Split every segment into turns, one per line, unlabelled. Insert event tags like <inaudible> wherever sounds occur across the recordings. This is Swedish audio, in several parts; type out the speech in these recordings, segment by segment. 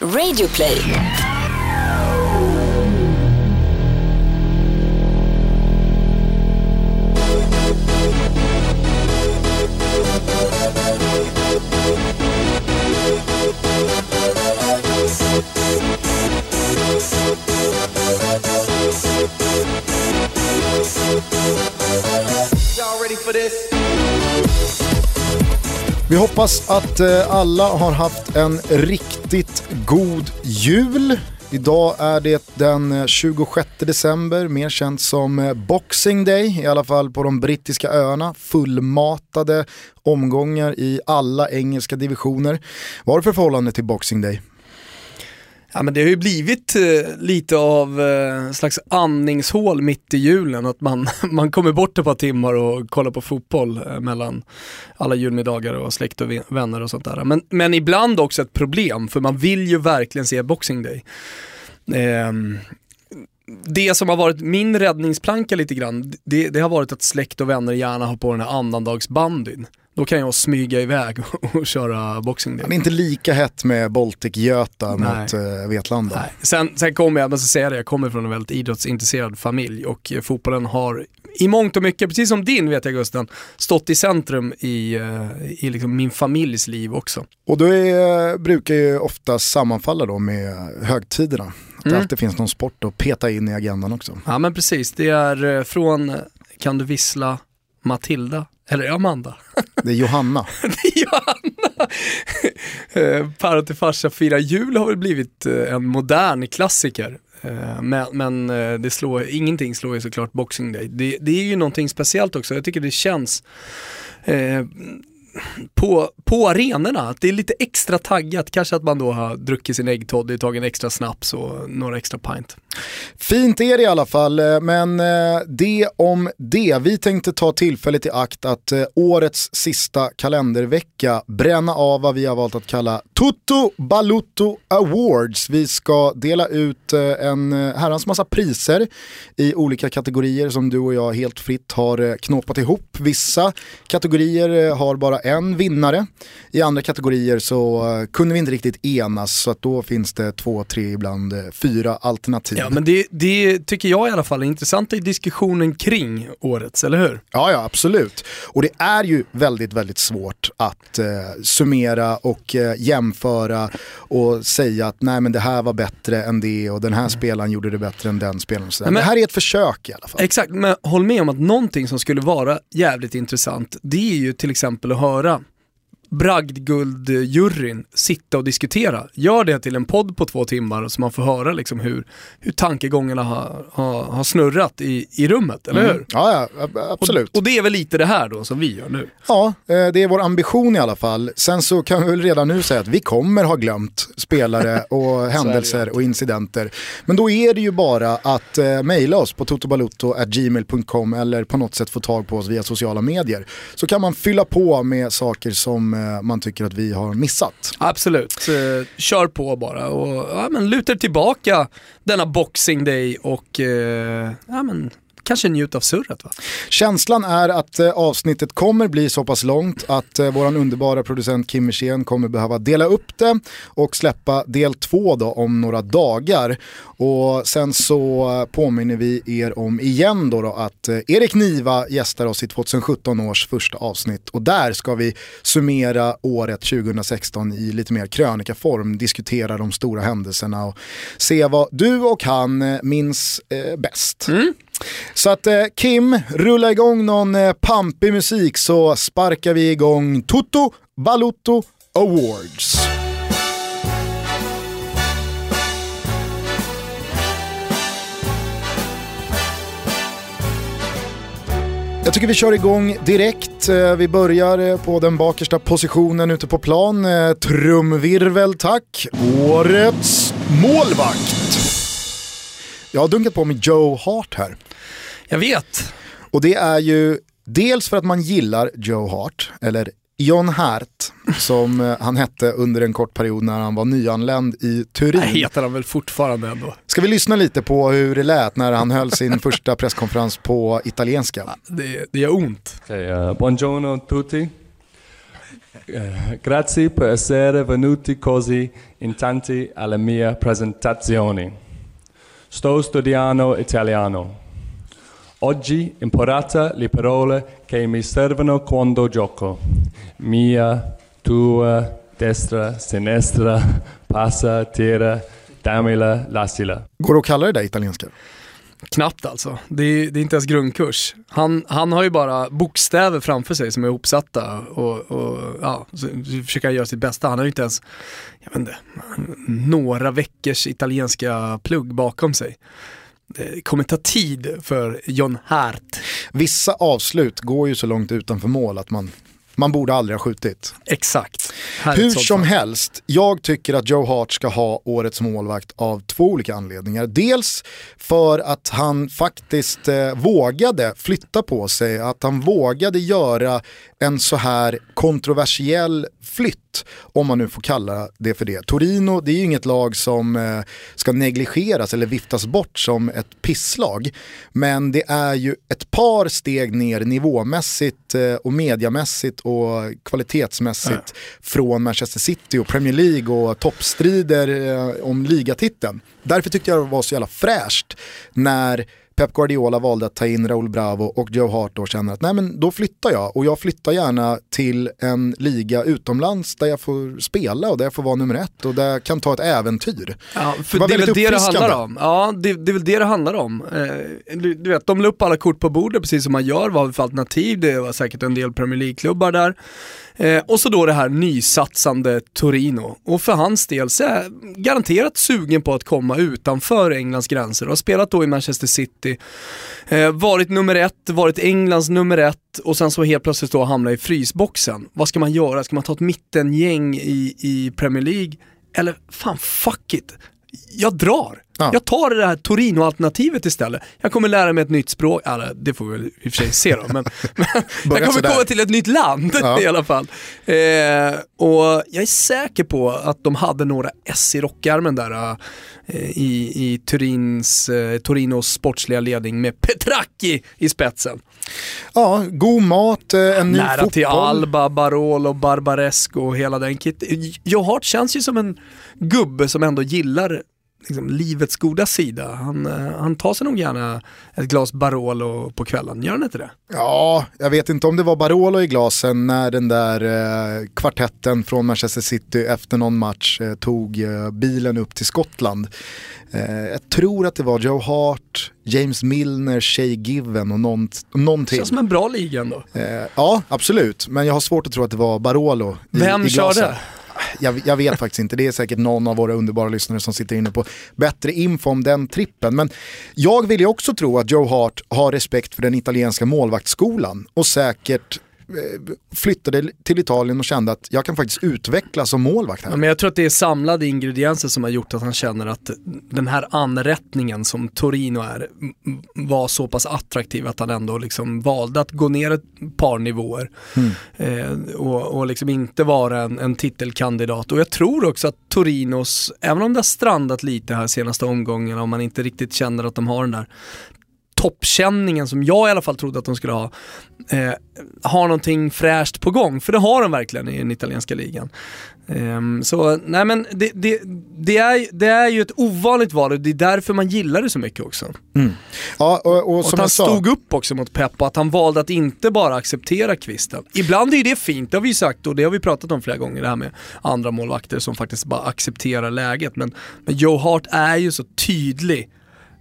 Radioplay.
Vi hoppas att eh, alla har haft en riktigt god jul. Idag är det den eh, 26 december, mer känt som eh, Boxing Day, i alla fall på de brittiska öarna. Fullmatade omgångar i alla engelska divisioner. Vad har du för förhållande till Boxing Day?
Ja, men det har ju blivit eh, lite av eh, slags andningshål mitt i julen, att man, <laughs> man kommer bort ett par timmar och kollar på fotboll eh, mellan alla julmiddagar och släkt och vänner och sånt där. Men, men ibland också ett problem, för man vill ju verkligen se Boxing Day. Ehm, det som har varit min räddningsplanka lite grann, det, det har varit att släkt och vänner gärna har på den här annandagsbandyn. Då kan jag smyga iväg <laughs> och, och köra Boxing Day.
Det är inte lika hett med Baltic-Göta mot eh, Vetlanda.
Nej. Sen, sen kommer jag, jag måste säga det, jag kommer från en väldigt idrottsintresserad familj och eh, fotbollen har i mångt och mycket, precis som din vet jag Gusten, stått i centrum i, eh, i liksom min familjs liv också.
Och är, brukar ju ofta sammanfalla då med högtiderna. Att det
Mm.
alltid finns någon sport att peta in i agendan också.
Ja men precis, det är eh, från eh, Kan du vissla Matilda, eller Amanda? <laughs>
Det är Johanna. <laughs>
Det är Johanna! <laughs> Eh, Päron till farsa fira jul har väl blivit eh, en modern klassiker. Men, men det slår, ingenting slår ju såklart Boxing Day. Det, det är ju någonting speciellt också, jag tycker det känns eh, på, på arenorna, att det är lite extra taggat. Kanske att man då har druckit sin äggtoddy, tagit en extra snaps och några extra pint.
Fint är det i alla fall, eh, men eh, det om det. Vi tänkte ta tillfället i akt att eh, årets sista kalendervecka bränna av vad vi har valt att kalla Toto Balutto Awards. Vi ska dela ut en herrans massa priser i olika kategorier som du och jag helt fritt har knåpat ihop. Vissa kategorier har bara en vinnare. I andra kategorier så eh, kunde vi inte riktigt enas så att då finns det två, tre, ibland eh, fyra alternativ.
Ja men det, det tycker jag i alla fall är intressant i diskussionen kring årets, eller hur?
Ja, ja, absolut. Och det är ju väldigt, väldigt svårt att eh, summera och eh, jämföra och säga att nej men det här var bättre än det och den här spelaren gjorde det bättre än den spelaren.
Men-
det här är ett försök i alla fall.
Exakt, men håll med om att någonting som skulle vara jävligt intressant, det är ju till exempel att höra göra. Bragdguldjuryn sitta och diskutera. Gör det till en podd på två timmar så man får höra liksom hur, hur tankegångarna har, har, har snurrat i, i rummet, eller hur?
Ja, ja, ab- absolut.
Och, och det är väl lite det här då som vi gör nu.
Ja, eh, det är vår ambition i alla fall. Sen så kan vi väl redan nu säga att vi kommer ha glömt spelare <laughs> och händelser och incidenter. Men då är det ju bara att eh, mejla oss på totobalutto.gmail.com eller på något sätt få tag på oss via sociala medier. Så kan man fylla på med saker som Eh, man tycker att vi har missat.
Absolut, eh, kör på bara och ja, men luta tillbaka denna boxing day och eh, ja, men, kanske njut av surret va?
Känslan är att eh, avsnittet kommer bli så pass långt att eh, våran underbara producent Kim Wirsén kommer behöva dela upp det och släppa del två då om några dagar. Och sen så påminner vi er om igen då, då att eh, Erik Niva gästar oss i 2017 års första avsnitt och där ska vi summera året 2016 i lite mer krönikaform, diskutera de stora händelserna och se vad du och han eh, minns eh, bäst. Så att eh, Kim, rulla igång någon eh, pampig musik så sparkar vi igång Toto Balutto Awards. Jag tycker vi kör igång direkt. Eh, vi börjar eh, på den bakersta positionen ute på plan. Eh, trumvirvel tack. Årets målvakt. Jag har dunkat på med Joe Hart här.
Jag vet.
Och det är ju dels för att man gillar Joe Hart, eller John Hart, som eh, han hette under en kort period när han var nyanländ i Turin.
Det heter han väl fortfarande ändå.
Ska vi lyssna lite på hur det lät när han höll sin <laughs> första presskonferens på italienska?
Det, det gör ont.
Okay, uh, buongiorno tutti.
Eh, grazie per essere venuti così in tanti alla mia presentazione. Sto studiando italiano. Oggi imparate le parole che mi servono quando gioco. Mia, tua, destra, sinistra, passa, tira, dammela, lassila.
Går det att kalla det där italienska?
Knappt alltså. Det är, det är inte ens grundkurs. Han, han har ju bara bokstäver framför sig som är ihopsatta och, och ja, så försöker göra sitt bästa. Han har ju inte ens, jag vet inte, några veckors italienska plugg bakom sig. Det kommer ta tid för John Hart.
Vissa avslut går ju så långt utanför mål att man man borde aldrig ha skjutit.
Exakt.
Hur som helst, jag tycker att Joe Hart ska ha årets målvakt av två olika anledningar. Dels för att han faktiskt eh, vågade flytta på sig, att han vågade göra en så här kontroversiell flytt, om man nu får kalla det för det. Torino, det är ju inget lag som eh, ska negligeras eller viftas bort som ett pisslag. Men det är ju ett par steg ner nivåmässigt eh, och mediamässigt och kvalitetsmässigt ja. Från Manchester City och Premier League och toppstrider eh, om ligatiteln. Därför tyckte jag det var så jävla fräscht när Pep Guardiola valde att ta in Raúl Bravo och Joe Hart då känner att nej men då flyttar jag och jag flyttar gärna till en liga utomlands där jag får spela och där jag får vara nummer ett och där jag kan ta ett äventyr.
Ja, för det, det är väl det det handlar om. Ja, det, det, är väl det det handlar om. Eh, du, du, vet, de la upp alla kort på bordet precis som man gör, vad för alternativ, det var säkert en del Premier League-klubbar där. Eh, och så då det här nysatsande Torino. Och för hans del så är jag garanterat sugen på att komma utanför Englands gränser och har spelat då i Manchester City. Eh, varit nummer ett, varit Englands nummer ett och sen så helt plötsligt då hamna i frysboxen. Vad ska man göra? Ska man ta ett mittengäng i, i Premier League? Eller fan fuck it, jag drar. Ja. Jag tar det här Torino-alternativet istället. Jag kommer lära mig ett nytt språk, eller det får vi väl i och för sig se då, men, <laughs> men jag kommer komma till ett nytt land ja. <laughs> i alla fall. Eh, och jag är säker på att de hade några S i rockärmen där eh, i, i Turins, eh, Torinos sportsliga ledning med Petracchi i spetsen.
Ja, god mat, eh, en ny
Nära
fotboll.
till Alba, Barolo, Barbaresco och hela den kitten. Johart känns ju som en gubbe som ändå gillar liksom, livets goda sida. Han, eh, han tar sig nog gärna ett glas Barolo på kvällen, gör han inte det?
Ja, jag vet inte om det var Barolo i glasen när den där eh, kvartetten från Manchester City efter någon match eh, tog eh, bilen upp till Skottland. Eh, jag tror att det var Joe Hart, James Milner, Shay Given och någon, någon till.
Känns som en bra liga ändå.
Eh, ja, absolut. Men jag har svårt att tro att det var Barolo i,
Vem
i glasen.
körde?
Jag, jag, vet faktiskt inte, det är säkert någon av våra underbara lyssnare som sitter inne på bättre info om den trippen. Men jag vill ju också tro att Joe Hart har respekt för den italienska målvaktsskolan och säkert flyttade till Italien och kände att jag kan faktiskt utvecklas som målvakt här.
Ja, men jag tror att det är samlade ingredienser som har gjort att han känner att den här anrättningen som Torino är var så pass attraktiv att han ändå liksom valde att gå ner ett par nivåer mm. eh, och, och liksom inte vara en, en titelkandidat. Och jag tror också att Torinos, även om det har strandat lite här senaste omgången och man inte riktigt känner att de har den där toppkänningen som jag i alla fall trodde att de skulle ha, eh, har någonting fräscht på gång. För det har de verkligen i den italienska ligan. Um, så nej men det, det, det, är, det är ju ett ovanligt val och det är därför man gillar det så mycket också.
Mm. Ja, och, och,
och att han stod upp också mot Pep och att han valde att inte bara acceptera kvisten. Ibland är ju det fint, det har vi ju sagt och det har vi pratat om flera gånger, det här med andra målvakter som faktiskt bara accepterar läget. Men, men Joe Hart är ju så tydlig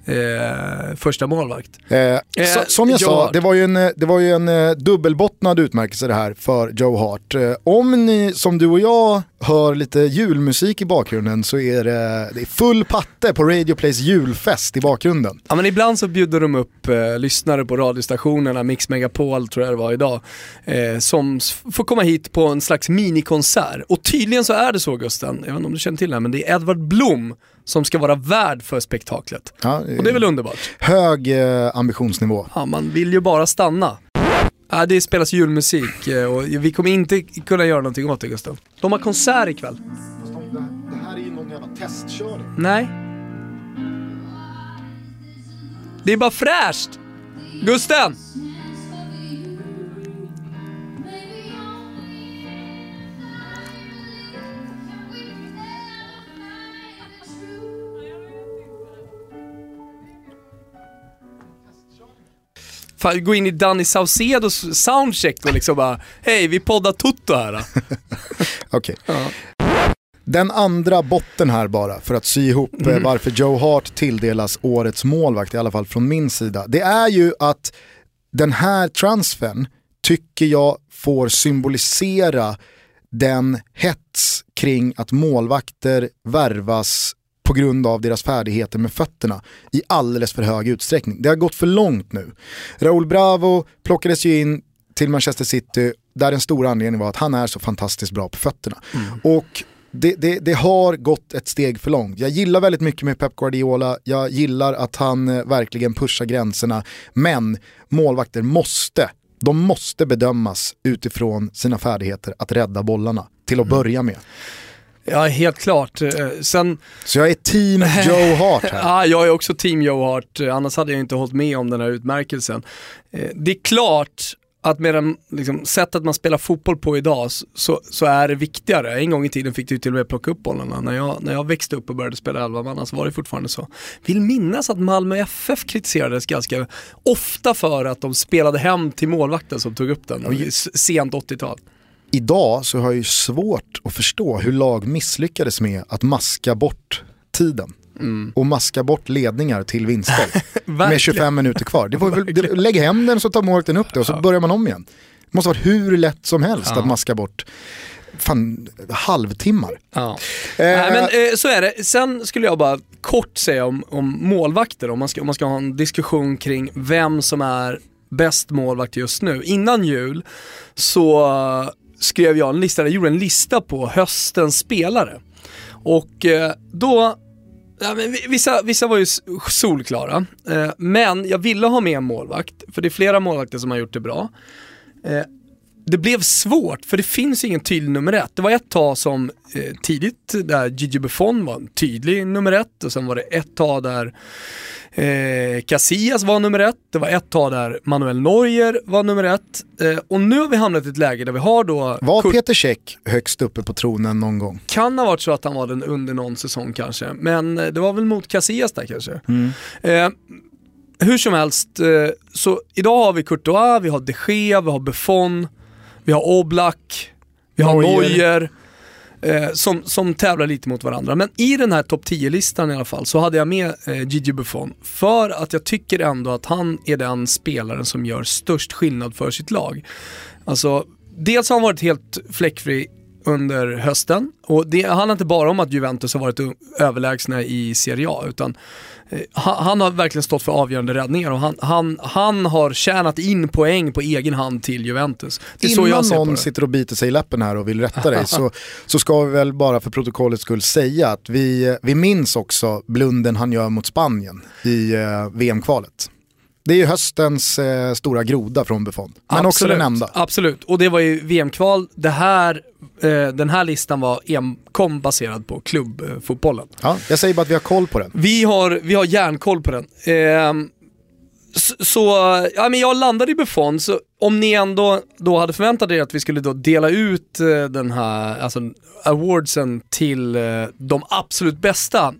eh, första målvakt.
Eh, eh, så, som jag Joe sa, det var ju en, det var ju en eh, dubbelbottnad utmärkelse det här för Joe Hart. Eh, om ni som du och jag hör lite julmusik i bakgrunden så är det, det är full patte på Radio Plays julfest i bakgrunden.
Ja men ibland så bjuder de upp eh, lyssnare på radiostationerna, Mix Megapol tror jag det var idag, eh, som får komma hit på en slags minikonsert. Och tydligen så är det så Gusten, jag vet inte om du känner till det här, men det är Edvard Blom som ska vara värd för spektaklet. Ja, och det är väl underbart?
Hög eh, ambitionsnivå.
Ja, man vill ju bara stanna. Ja, det spelas julmusik eh, och vi kommer inte kunna göra någonting åt det Gustav. De har konsert ikväll.
Det här är ju någon jävla testkörning.
Nej. Det är bara fräscht! Gusten! Fan, gå in i Danny Saucedos soundcheck och liksom bara, hej vi poddar Toto här. <laughs>
Okej.
Ja.
Den andra botten här bara, för att sy ihop eh, varför Joe Hart tilldelas årets målvakt, i alla fall från min sida. Det är ju att den här transfern tycker jag får symbolisera den hets kring att målvakter värvas på grund av deras färdigheter med fötterna i alldeles för hög utsträckning. Det har gått för långt nu. Raúl Bravo plockades ju in till Manchester City där den stora anledningen var att han är så fantastiskt bra på fötterna. Och det, det, det har gått ett steg för långt. Jag gillar väldigt mycket med Pep Guardiola, jag gillar att han eh, verkligen pushar gränserna, men målvakter måste, de måste bedömas utifrån sina färdigheter att rädda bollarna, till att börja med.
Ja, helt klart. Eh, Sen,
Så jag är team Joe Hart här. <laughs>
ja, jag är också team Joe Hart, eh, annars hade jag inte hållit med om den här utmärkelsen. Eh, Det är klart att med den liksom, sättet man spelar fotboll på idag så, så är det viktigare. En gång i tiden fick du till och med plocka upp bollarna. När jag, när jag växte upp och började spela elvamanna så var det fortfarande så. Vill minnas att Malmö FF kritiserades ganska ofta för att de spelade hem till målvakten som tog upp den, sent 80-tal.
Idag så har jag ju svårt att förstå hur lag misslyckades med att maska bort tiden. Och maska bort ledningar till vinstboll. <laughs> med
Verkligen.
25 minuter kvar. Det var det, lägg hem den så tar målvakten upp det och så börjar man om igen. Det måste vara hur lätt som helst att maska bort fan, halvtimmar.
Ja.
Eh,
Nej, men eh, så är det. Sen skulle jag bara kort säga om, om målvakter, om man, ska, om man ska ha en diskussion kring vem som är bäst målvakt just nu. Innan jul så skrev jag en lista, jag gjorde en lista på höstens spelare. Och eh, då, ja, men vissa, vissa var ju solklara, eh, men jag ville ha med en målvakt, för det är flera målvakter som har gjort det bra. Eh, det blev svårt för det finns ingen tydlig nummer ett. Det var ett tag som eh, tidigt där Gigi Buffon var en tydlig nummer ett och sen var det ett tag där eh, Casillas var nummer ett. Det var ett tag där Manuel Neuer var nummer ett. Eh, och nu har vi hamnat i ett läge där vi har då
var
Kurt-
Peter Käck högst uppe på tronen någon gång?
kan ha varit så att han var den under någon säsong kanske, men eh, det var väl mot Casillas där kanske. Eh, hur som helst, eh, så idag har vi Courtois, vi har de Gea, vi har Buffon, vi har Oblak, vi har
Neuer.
Eh, som, som tävlar lite mot varandra. Men i den här topp 10-listan i alla fall så hade jag med eh, Gigi Buffon. För att jag tycker ändå att han är den spelaren som gör störst skillnad för sitt lag. Alltså, dels har han varit helt fläckfri under hösten och det handlar inte bara om att Juventus har varit överlägsna i Serie A utan eh, han, har verkligen stått för avgörande räddningar och han, han, han har tjänat in poäng på egen hand till Juventus. Det är så
Innan
jag ser på
någon
det.
sitter och biter sig i läppen här och vill rätta dig <laughs> så, så ska vi väl bara för protokollets skull säga att vi, vi minns också blunden han gör mot Spanien i eh, VM-kvalet. Det är ju höstens eh, stora groda från Buffon, men också
Absolut,
den enda.
Absolut, och det var ju VM-kval. Det här, eh, den här listan var enkom baserad på klubbfotbollen.
Ja, jag säger bara att vi har koll på den.
Vi har, vi har järnkoll på den. Så, så, ja men jag landade i Buffon, så om ni ändå då hade förväntat er att vi skulle då dela ut eh, den här, alltså awardsen till eh, de absolut bästa,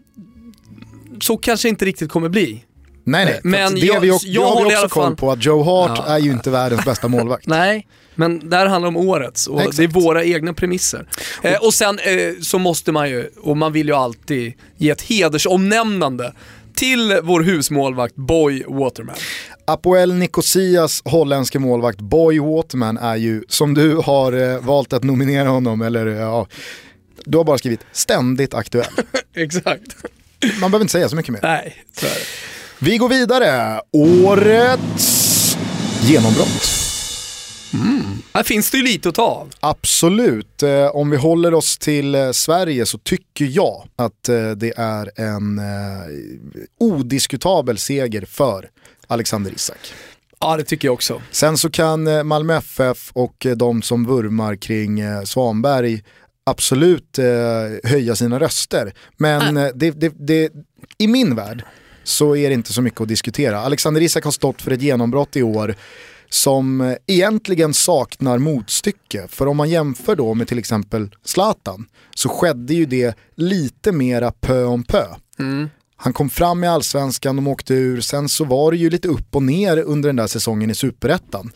så kanske inte riktigt kommer bli.
Nej, nej.
Men
det
jag-
har vi, också,
jag
det har vi också koll på att Joe Hart
Ja.
är ju inte världens bästa målvakt. <laughs>
Nej, men där handlar det om årets och
Exakt.
det är våra egna premisser. Eh, och sen eh, så måste man ju, och man vill ju alltid ge ett hedersomnämnande till vår husmålvakt Boy Waterman.
Apoel Nicosias holländske målvakt Boy Waterman är ju, som du har eh, valt att nominera honom, eller eh, ja, du har bara skrivit ständigt aktuell. <laughs>
Exakt.
Man behöver inte säga så mycket mer.
Nej, så är det.
Vi går vidare. Årets genombrott.
Här finns det ju lite att ta av.
Absolut. Eh, om vi håller oss till eh, Sverige så tycker jag att eh, det är en odiskutabel seger för Alexander Isak.
Ja, det tycker jag också.
Sen så kan Malmö FF och de som vurmar kring Svanberg absolut höja sina röster. Men eh, det, det, det, i min värld så är det inte så mycket att diskutera. Alexander Isak har stått för ett genombrott i år som egentligen saknar motstycke. För om man jämför då med till exempel Zlatan så skedde ju det lite mera pö om pö. Han kom fram i allsvenskan, de åkte ur, sen så var det ju lite upp och ner under den där säsongen i superettan.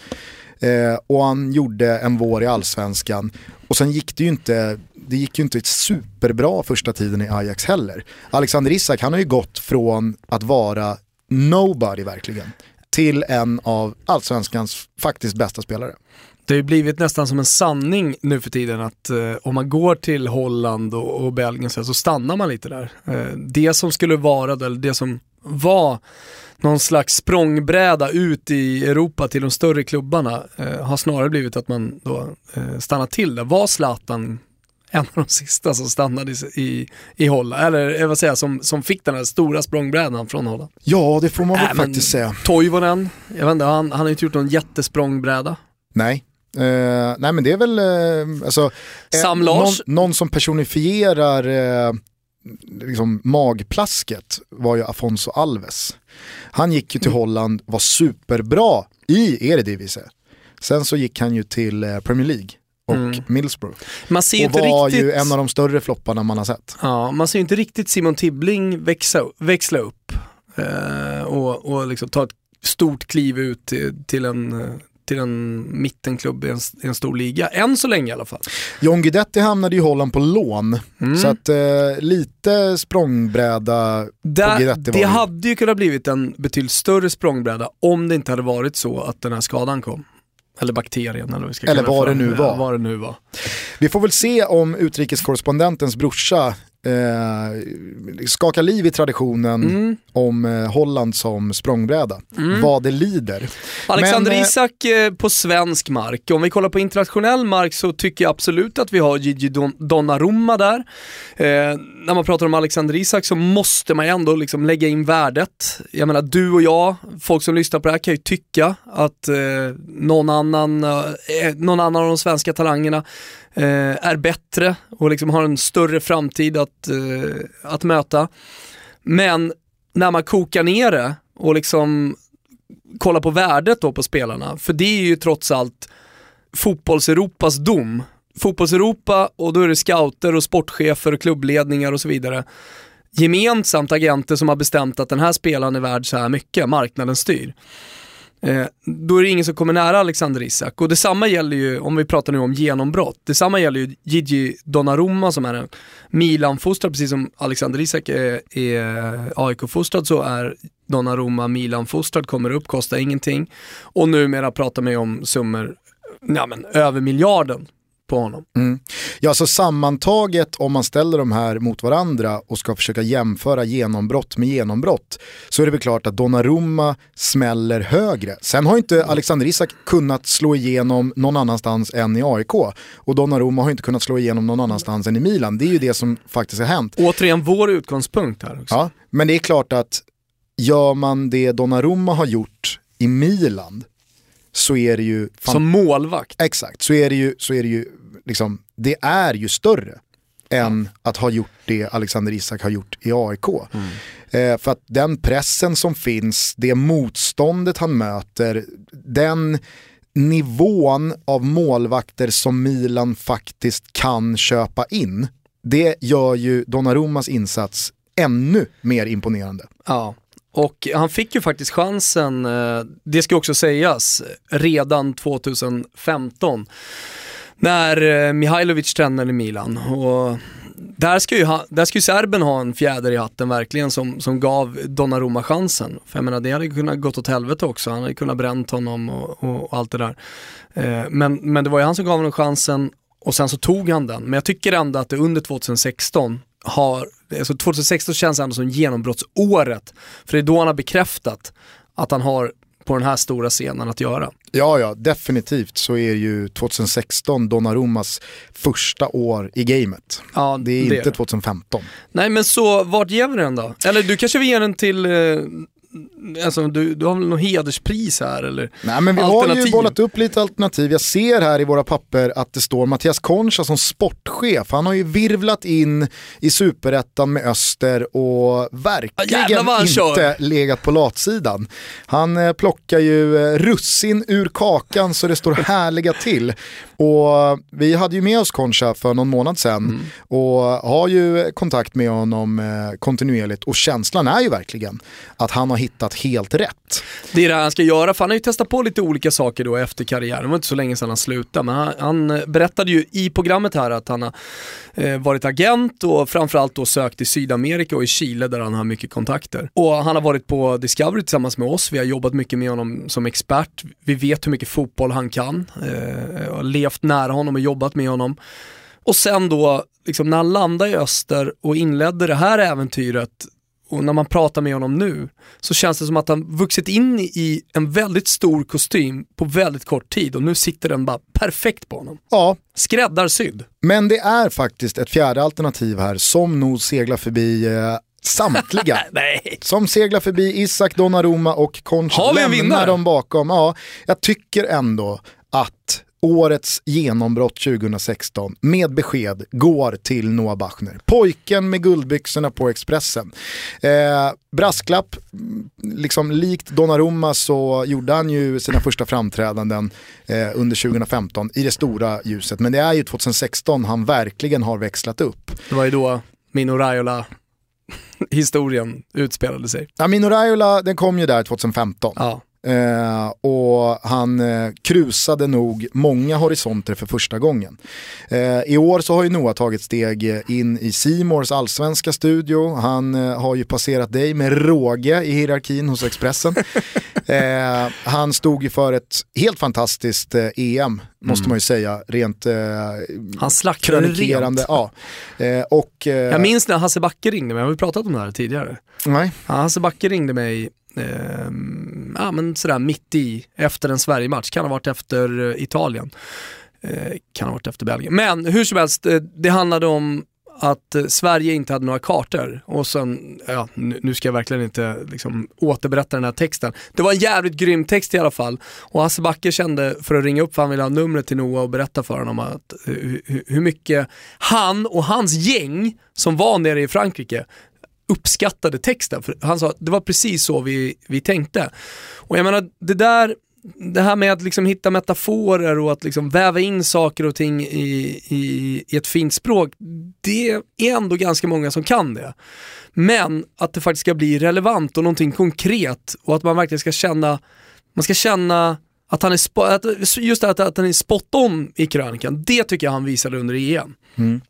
Eh, och han gjorde en vår i allsvenskan. Och sen gick det ju inte, det gick ju inte superbra första tiden i Ajax heller. Alexander Isak, han har ju gått från att vara nobody verkligen, till en av allsvenskans faktiskt bästa spelare.
Det har ju blivit nästan som en sanning nu för tiden att eh, om man går till Holland och, och Belgien så, så stannar man lite där. Eh, det som skulle vara, eller det som var någon slags språngbräda ut i Europa till de större klubbarna eh, har snarare blivit att man då eh, stannar till där. Var Zlatan en av de sista som stannade i, i, Holland, eller vad säger jag, som, som fick den här stora språngbrädan från Holland?
Ja, det får man väl äh, faktiskt säga.
Toivonen, jag vet inte, han, han har inte gjort någon jättesprångbräda.
Nej, Uh, nej men det är väl, uh, alltså,
Sam någon,
någon, som personifierar uh, liksom magplasket var ju Afonso Alves. Han gick ju till mm. Holland, var superbra i Eredivisie. Sen så gick han ju till Premier League och mm. Middlesbrough. Man ser och var riktigt... ju en av de större flopparna man har sett.
Ja, man ser ju inte riktigt Simon Tibbling växa, växla upp och, och liksom ta ett stort kliv ut till, till en till en mittenklubb i en, i en stor liga, än så länge i alla fall.
John Guidetti hamnade i Holland på lån, mm. så att eh, lite språngbräda
Där, på Guidetti Det hade ju kunnat blivit en betydligt större språngbräda om det inte hade varit så att den här skadan kom. Eller bakterien eller vad vi ska
Eller vad det, nu var.
vad det nu var.
Vi får väl se om utrikeskorrespondentens brorsa eh, skaka liv i traditionen mm. om eh, Holland som språngbräda. Mm. Vad det lider.
Alexander Men, eh, Isak eh, på svensk mark. Om vi kollar på internationell mark så tycker jag absolut att vi har Gigi Don Donnarumma där. Eh, när man pratar om Alexander Isak så måste man ju ändå liksom lägga in värdet. Jag menar du och jag, folk som lyssnar på det här kan ju tycka att eh, någon, annan, någon annan av de svenska talangerna Eh, är bättre och liksom har en större framtid att, eh, att möta. Men när man kokar ner det och liksom kollar på värdet då på spelarna, för det är ju trots allt fotbolls-Europas dom. Fotbolls-Europa och då är det scouter och sportchefer och klubbledningar och så vidare. Gemensamt agenter som har bestämt att den här spelaren är värd så här mycket, marknaden styr. Eh, då är det ingen som kommer nära Alexander Isak. Och detsamma gäller ju, om vi pratar nu om genombrott, detsamma gäller ju Gigi Donnarumma som är en Milan-fostrad, precis som Alexander Isak är, är AIK-fostrad så är Donnarumma Milan-fostrad, kommer upp, kostar ingenting. Och numera pratar man ju om summor, ja men över miljarden på honom.
Mm. Ja, så sammantaget om man ställer de här mot varandra och ska försöka jämföra genombrott med genombrott så är det väl klart att Donnarumma smäller högre. Sen har inte Alexander Isak kunnat slå igenom någon annanstans än i AIK och Donnarumma har inte kunnat slå igenom någon annanstans än i Milan. Det är ju det som faktiskt har hänt.
Återigen vår utgångspunkt här också.
Ja, men det är klart att gör man det Donnarumma har gjort i Milan så är det ju...
Som målvakt?
Exakt, så är det ju, så är det ju liksom, det är ju större än att ha gjort det Alexander Isak har gjort i AIK. Mm. Eh, för att den pressen som finns, det motståndet han möter, den nivån av målvakter som Milan faktiskt kan köpa in, det gör ju Donnarummas insats ännu mer imponerande.
Ja, och han fick ju faktiskt chansen, eh, det ska också sägas, redan 2015 när eh, Mihailovic tränade i Milan. Och där ska, ju ha, där ska ju serben ha en fjäder i hatten verkligen som, som gav Donnarumma chansen. För jag menar det hade kunnat gått åt helvete också, han hade kunnat bränt honom och, och, och allt det där. Eh, men, men det var ju han som gav honom chansen och sen så tog han den. Men jag tycker ändå att det under 2016 har, alltså 2016 känns ändå som genombrottsåret. För det är då han har bekräftat att han har på den här stora scenen att göra.
Ja, ja, definitivt så är ju 2016 Donnarummas första år i gamet. Ja, det är det inte är 2015.
Nej, men så vart ger vi den då? Eller du kanske vill ge den till eh, alltså, du, du har väl något hederspris här eller?
Nej men vi har ju bollat upp lite alternativ. Jag ser här i våra papper att det står Mattias Concha som sportchef. Han har ju virvlat in i superettan med Öster och verkligen
han
inte
kör.
legat på latsidan. Han eh, plockar ju eh, russin ur kakan så det står härliga till. Och vi hade ju med oss Concha för någon månad sedan
Mm.
och har ju kontakt med honom eh, kontinuerligt och känslan är ju verkligen att han har hittat helt rätt.
Det är det han ska göra, för han har ju testat på lite olika saker då efter karriären. Det var inte så länge sedan han slutade, men han, han berättade ju i programmet här att han har eh, varit agent och framförallt då sökt i Sydamerika och i Chile där han har mycket kontakter. Och han har varit på Discovery tillsammans med oss, vi har jobbat mycket med honom som expert. Vi vet hur mycket fotboll han kan, eh, har levt nära honom och jobbat med honom. Och sen då, liksom, när han landade i öster och inledde det här äventyret och när man pratar med honom nu så känns det som att han vuxit in i en väldigt stor kostym på väldigt kort tid och nu sitter den bara perfekt på honom.
Ja,
Skräddarsydd.
Men det är faktiskt ett fjärde alternativ här som nog seglar förbi eh, samtliga. <laughs>
Nej.
Som seglar förbi Isak Donnarumma och Concha.
Har vi en vinnare?
dem bakom. Ja, jag tycker ändå att årets genombrott 2016 med besked går till Noah Bachner. Pojken med guldbyxorna på Expressen. Eh, brasklapp, mm, liksom likt Donnarumma så gjorde han ju sina första framträdanden eh, under 2015 i det stora ljuset. Men det är ju 2016 han verkligen har växlat upp.
Det var ju då Mino Raiola <laughs> historien utspelade sig.
Ja, Mino Raiola, den kom ju där 2015.
Ja.
Eh, och han eh, krusade nog många horisonter för första gången. Eh, I år så har ju Noah tagit steg eh, in i Simors allsvenska studio. Han eh, har ju passerat dig med råge i hierarkin hos Expressen. <laughs> eh, han stod ju för ett helt fantastiskt EM, måste man ju säga, rent eh,
Han slaktade rent.
Ja. Och,
Jag minns när Hasse Backe ringde mig, har vi pratat om det här tidigare?
nej.
Hasse Backe ringde mig eh, ja, men sådär mitt i, efter en Sverige-match, kan ha varit efter eh, Italien. Eh, kan ha varit efter Belgien. Men hur som helst, eh, det handlade om att eh, Sverige inte hade några kartor och sen, ja nu, ska jag verkligen inte liksom, återberätta den här texten. Det var en jävligt grym text i alla fall och Hasse Backe kände för att ringa upp för han ville ha numret till Noah och berätta för honom att, hur, hur mycket han och hans gäng som var nere i Frankrike uppskattade texten. För han sa att det var precis så vi, vi tänkte. Och jag menar, det där, det här med att liksom hitta metaforer och att liksom väva in saker och ting i, i, i ett fint språk, det är ändå ganska många som kan det. Men att det faktiskt ska bli relevant och någonting konkret och att man verkligen ska känna, man ska känna att han är, att, just det att, att han är spot on i krönikan, det tycker jag han visade under EM. Mm.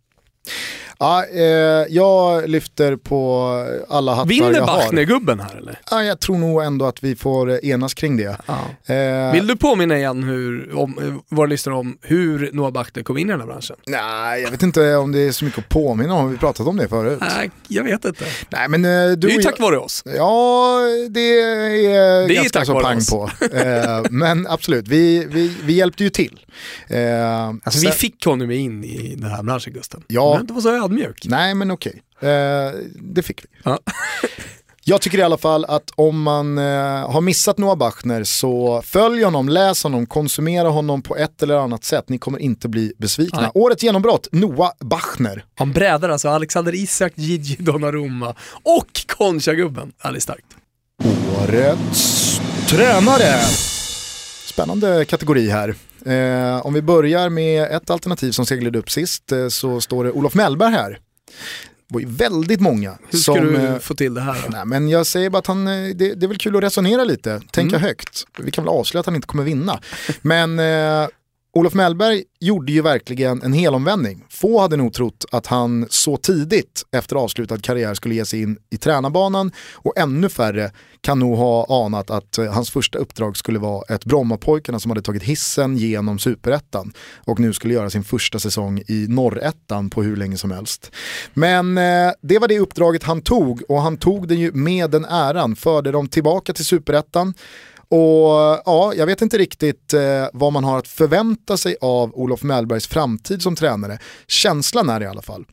Ja, eh, jag lyfter på alla hattar
Vinner
jag har.
Bachner-gubben här eller?
Ja, jag tror nog ändå att vi får enas kring det.
Ja.
Eh,
Vill du påminna igen hur, om, eh, våra lyssnare om hur Noah Bachner kom in i den här branschen?
Nej, jag vet inte om det är så mycket att påminna om, har vi pratat om det förut?
Nej, jag vet inte.
Nej, men eh, du
Det är ju tack vare oss.
Ja, det är,
Det är
ganska
tack
så pang
oss.
på. Eh, <laughs> men absolut, vi, vi, vi hjälpte ju till. Eh,
Alltså,
sen-
vi fick honom in i den här branschen Gusten.
Ja.
Behöver inte vara så ödmjuk.
Nej, men okej. Eh, det fick vi.
Ja. <laughs>
Jag tycker i alla fall att om man eh, har missat Noah Bachner så följ honom, läs honom, konsumera honom på ett eller annat sätt. Ni kommer inte bli besvikna.
Nej.
Årets genombrott, Noah Bachner.
Han brädar alltså Alexander Isak, Gigi Donnarumma och Concha-gubben. Ja, det är starkt.
Årets tränare. Spännande kategori här. Eh, om vi börjar med ett alternativ som seglade upp sist eh, så står det Olof Mellberg här. Det var ju väldigt många
Hur ska
som...
du
eh,
få till det här då?
Nej, men jag säger bara att han, eh, det, det är väl kul att resonera lite, tänka
Mm.
högt. Vi kan väl avslöja att han inte kommer vinna. Men eh, Olof Mellberg gjorde ju verkligen en helomvändning. Få hade nog trott att han så tidigt efter avslutad karriär skulle ge sig in i tränarbanan och ännu färre kan nog ha anat att eh, hans första uppdrag skulle vara ett Brommapojkarna som hade tagit hissen genom superettan och nu skulle göra sin första säsong i norrettan på hur länge som helst. Men eh, det var det uppdraget han tog och han tog det ju med den äran, förde dem tillbaka till superettan. Och ja, jag vet inte riktigt eh, vad man har att förvänta sig av Olof Mellbergs framtid som tränare. Känslan är i alla fall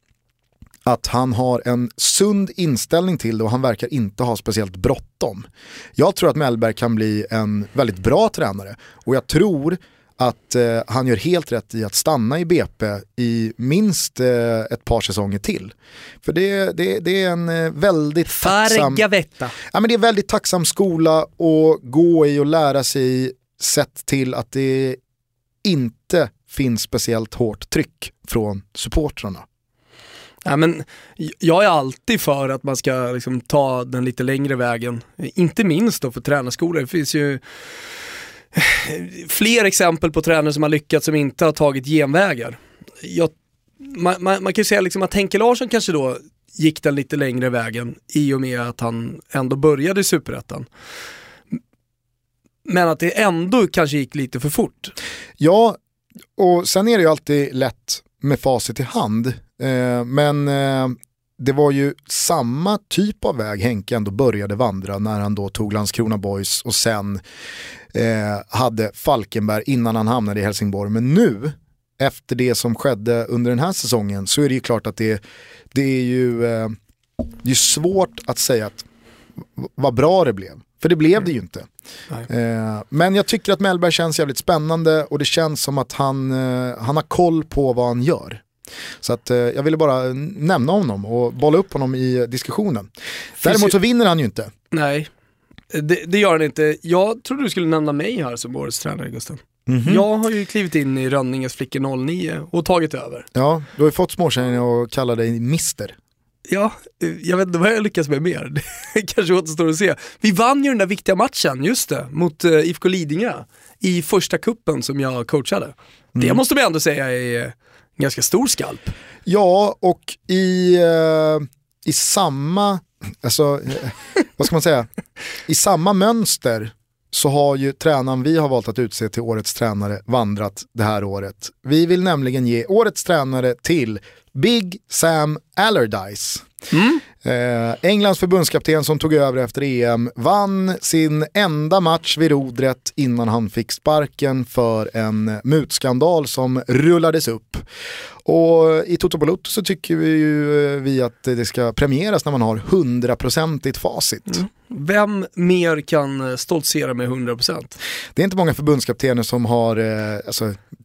att han har en sund inställning till det och han verkar inte ha speciellt bråttom. Jag tror att Mellberg kan bli en väldigt bra tränare och jag tror att eh, han gör helt rätt i att stanna i BP i minst eh, ett par säsonger till. För det, det, det är en eh, väldigt tacksam... Ja, men det är väldigt tacksam skola att gå i och lära sig i sett till att det inte finns speciellt hårt tryck från supportrarna.
Ja, men jag är alltid för att man ska liksom ta den lite längre vägen. Inte minst då för tränarskolor. Det finns ju fler exempel på tränare som har lyckats som inte har tagit genvägar. Jag, man, man, man, kan ju säga liksom att Henke Larsson kanske då gick den lite längre vägen i och med att han ändå började i Superettan. Men att det ändå kanske gick lite för fort.
Ja, och sen är det ju alltid lätt med facit i hand. Eh, men eh, det var ju samma typ av väg Henke ändå började vandra när han då tog Landskrona Boys och sen eh, hade Falkenberg innan han hamnade i Helsingborg. Men nu, efter det som skedde under den här säsongen, så är det ju klart att det, det är ju eh, det är svårt att säga att vad bra det blev. För det blev det ju inte. Eh, men jag tycker att Mellberg känns jävligt spännande och det känns som att han, eh, han har koll på vad han gör. Så att, eh, jag ville bara nämna honom och bolla upp honom i diskussionen. Däremot så vinner han ju inte.
Nej, det, det, gör han inte. Jag trodde du skulle nämna mig här som årets tränare Gustav. Mm -hmm. Jag har ju klivit in i Rönninges flickor 09 och tagit över.
Ja, du har ju fått småkänning att kalla dig Mister.
Ja, jag vet inte vad jag lyckas med mer. <laughs> Det kanske återstår att se. Vi vann ju den där viktiga matchen, just det, mot uh, IFK Lidingö i första kuppen som jag coachade. Mm. Det måste man ändå säga är en ganska stor skalp.
Ja, och i, uh, i samma, alltså, eh, vad ska man säga, i samma mönster så har ju tränaren vi har valt att utse till årets tränare vandrat det här året. Vi vill nämligen ge årets tränare till Big Sam Allardyce. Mm. Eh, Englands förbundskapten som tog över efter EM vann sin enda match vid rodret innan han fick sparken för en mutskandal som rullades upp. Och i Toto Balotto så tycker vi, ju, eh, vi att det ska premieras när man har hundraprocentigt facit. Mm.
Vem mer kan eh, stoltsera med 100%?
Det är inte många förbundskaptener som har eh, alltså,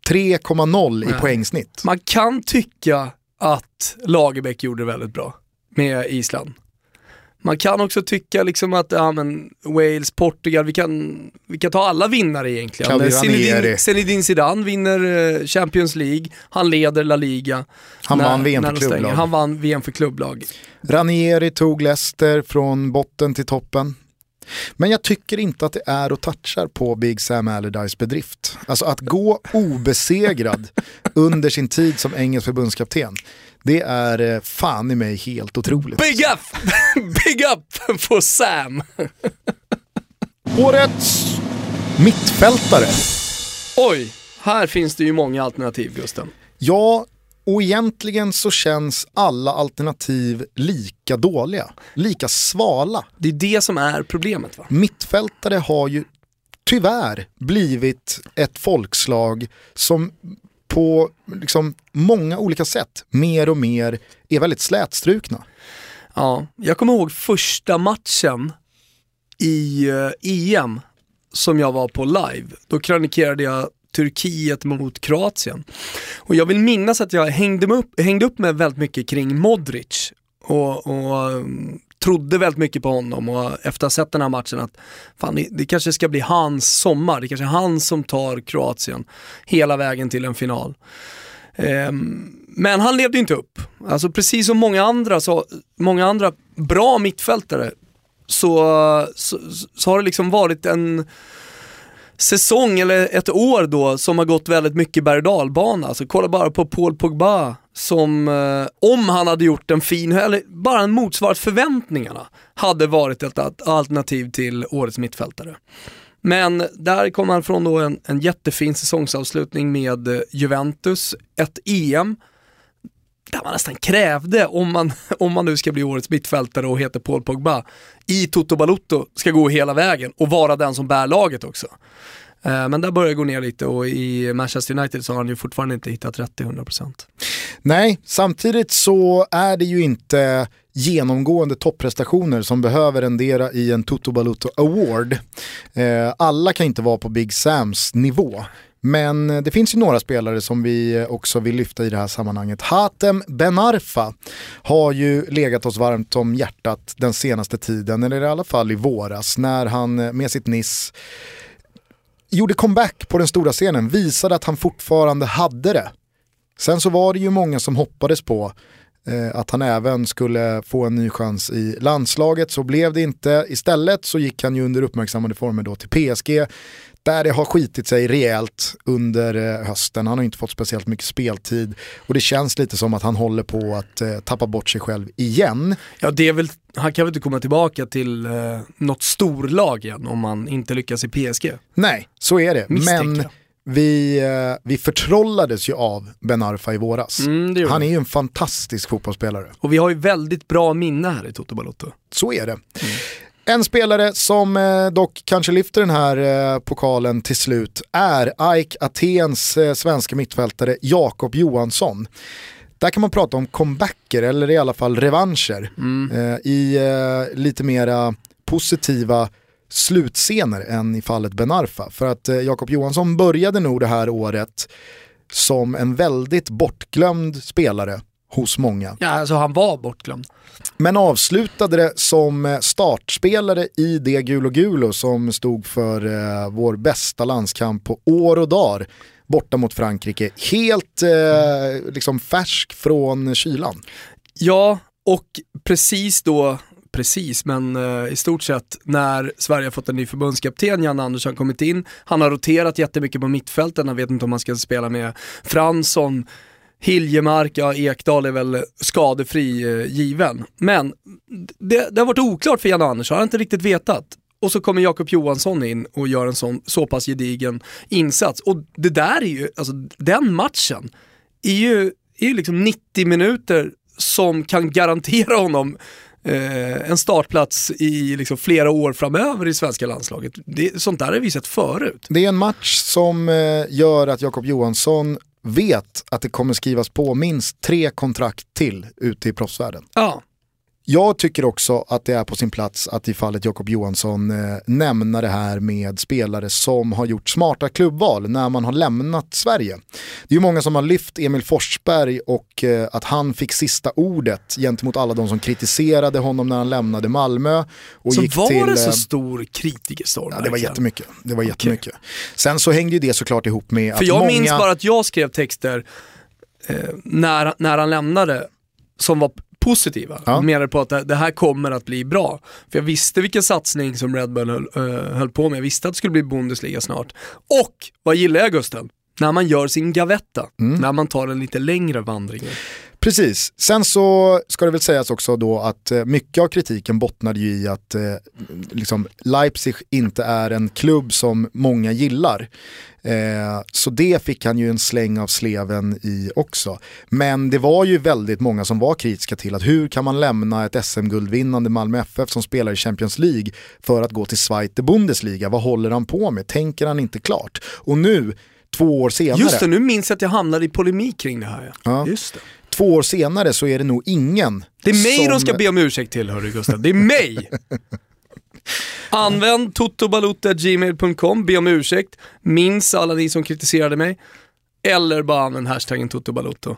3,0 i poängsnitt.
Man kan tycka att Lagerbäck gjorde det väldigt bra med Island. Man kan också tycka liksom att ja, men Wales, Portugal, vi kan, vi kan ta alla vinnare egentligen. Zinedine, Zinedine Zidane vinner eh, Champions League, han leder La Liga.
Han när, vann VM för klubblag.
Han vann VM för klubblag.
Ranieri tog Leicester från botten till toppen. Men jag tycker inte att det är och touchar på Big Sam Allardyce bedrift. Alltså att gå obesegrad under sin tid som engelsk förbundskapten. Det är eh, fan i mig helt otroligt.
Big up! <laughs> Big up på Sam!
Årets mittfältare.
Oj, här finns det ju många alternativ Gusten.
Ja, och egentligen så känns alla alternativ lika dåliga, lika svala.
Det är det som är problemet va?
Mittfältare har ju tyvärr blivit ett folkslag som på liksom många olika sätt mer och mer är väldigt slätstrukna.
Ja, jag kommer ihåg första matchen i EM som jag var på live. Då kronikerade jag Turkiet mot Kroatien. Och jag vill minnas att jag hängde upp, hängde upp mig väldigt mycket kring Modric och, och mm, trodde väldigt mycket på honom och efter att ha sett den här matchen att fan, det, det kanske ska bli hans sommar, det kanske är han som tar Kroatien hela vägen till en final. Um, men han levde inte upp. Alltså precis som många andra, så, många andra bra mittfältare så, så, så har det liksom varit en säsong eller ett år då som har gått väldigt mycket berg och dalbana. Alltså kolla bara på Paul Pogba som, eh, om han hade gjort en fin, eller bara motsvarat förväntningarna, hade varit ett alternativ till årets mittfältare. Men där kom han från då en, en jättefin säsongsavslutning med eh, Juventus, ett EM där man nästan krävde, om man, <laughs> om man nu ska bli årets mittfältare och heter Paul Pogba, i Toto Balotto ska gå hela vägen och vara den som bär laget också. Eh, men där börjar det gå ner lite och i Manchester United så har han ju fortfarande inte hittat rätt till 100%.
Nej, samtidigt så är det ju inte genomgående topprestationer som behöver rendera i en Toto Balotto Award. Eh, alla kan inte vara på Big Sams nivå. Men eh, det finns ju några spelare som vi eh, också vill lyfta i det här sammanhanget. Hatem Benarfa har ju legat oss varmt om hjärtat den senaste tiden, eller i alla fall i våras, när han eh, med sitt Niss gjorde comeback på den stora scenen, visade att han fortfarande hade det. Sen så var det ju många som hoppades på eh, att han även skulle få en ny chans i landslaget, så blev det inte. Istället så gick han ju under uppmärksammade former då till PSG där det har skitit sig rejält under eh, hösten. Han har inte fått speciellt mycket speltid och det känns lite som att han håller på att eh, tappa bort sig själv igen.
Ja, det är väl, han kan väl inte komma tillbaka till eh, något storlag igen om han inte lyckas i PSG?
Nej, så är det.
Misstänker
Men vi, eh, vi förtrollades ju av Ben Arfa i våras.
Mm,
han är ju en fantastisk fotbollsspelare.
Och vi har ju väldigt bra minne här i Toto Balotto.
Så är det. En spelare som eh, dock kanske lyfter den här eh, pokalen till slut är AIK Atens eh, svenska mittfältare Jakob Johansson. Där kan man prata om comebacker eller i alla fall revanscher eh, i lite mera positiva slutscener än i fallet Ben Arfa. För att Jakob Johansson började nog det här året som en väldigt bortglömd spelare hos många.
Ja, alltså han var bortglömd.
Men avslutade det som eh, startspelare i det Gulo Gulo som stod för eh, vår bästa landskamp på år och dagar borta mot Frankrike. Helt eh, liksom färsk från kylan.
Ja, och precis då, precis, men eh, i stort sett när Sverige har fått en ny förbundskapten, Jan Andersson kommit in, han har roterat jättemycket på mittfälten, han vet inte om han ska spela med Fransson, Hiljemark, ja Ekdal är väl skadefri eh, given. Men det, det har varit oklart för Jan Andersson, han har inte riktigt vetat. Och så kommer Jakob Johansson in och gör en sån, så pass gedigen insats. Och det där är ju, alltså den matchen är ju, är ju liksom 90 minuter som kan garantera honom eh, en startplats i liksom flera år framöver i svenska landslaget. Det, sånt där har vi sett förut.
Det är en match som eh, gör att Jakob Johansson vet att det kommer skrivas på minst tre kontrakt till ute i proffsvärlden.
Ja,
Jag tycker också att det är på sin plats att i fallet Jakob Johansson eh, nämna det här med spelare som har gjort smarta klubbval när man har lämnat Sverige. Det är ju många som har lyft Emil Forsberg och eh, att han fick sista ordet gentemot alla de som kritiserade honom när han lämnade Malmö. Och
så
gick
var
till,
det så
eh,
stor kritikerstorm
Ja, det var jättemycket. Det var jättemycket. Sen så hängde ju det såklart ihop med
För
att
jag
många...
minns bara att jag skrev texter eh, när, när han lämnade som var positiva.
Ja.
Menade på att det, det här kommer att bli bra. För jag visste vilken satsning som Red Bull höll, eh, höll på med. Jag visste att det skulle bli Bundesliga snart. Och vad gillar jag Gusten? När man gör sin gavetta,
Mm.
när man tar en lite längre vandring.
Precis, sen så ska det väl sägas också då att eh, mycket av kritiken bottnade ju i att eh, liksom Leipzig inte är en klubb som många gillar. Eh, så det fick han ju en släng av sleven i också. Men det var ju väldigt många som var kritiska till att hur kan man lämna ett SM-guldvinnande Malmö FF som spelar i Champions League för att gå till Zweite Bundesliga? Vad håller han på med? Tänker han inte klart? Och nu, två år senare,
Just det, nu minns jag att jag hamnade i polemik kring det här. Ja.
Ja.
Just det.
två år senare så är det nog ingen
Det är mig
som...
de ska be om ursäkt till hörru Gustav, det är mig! <laughs> Använd totobalutta.gmail.com, be om ursäkt, minns alla ni som kritiserade mig. Eller bara använd hashtaggen totobalutto.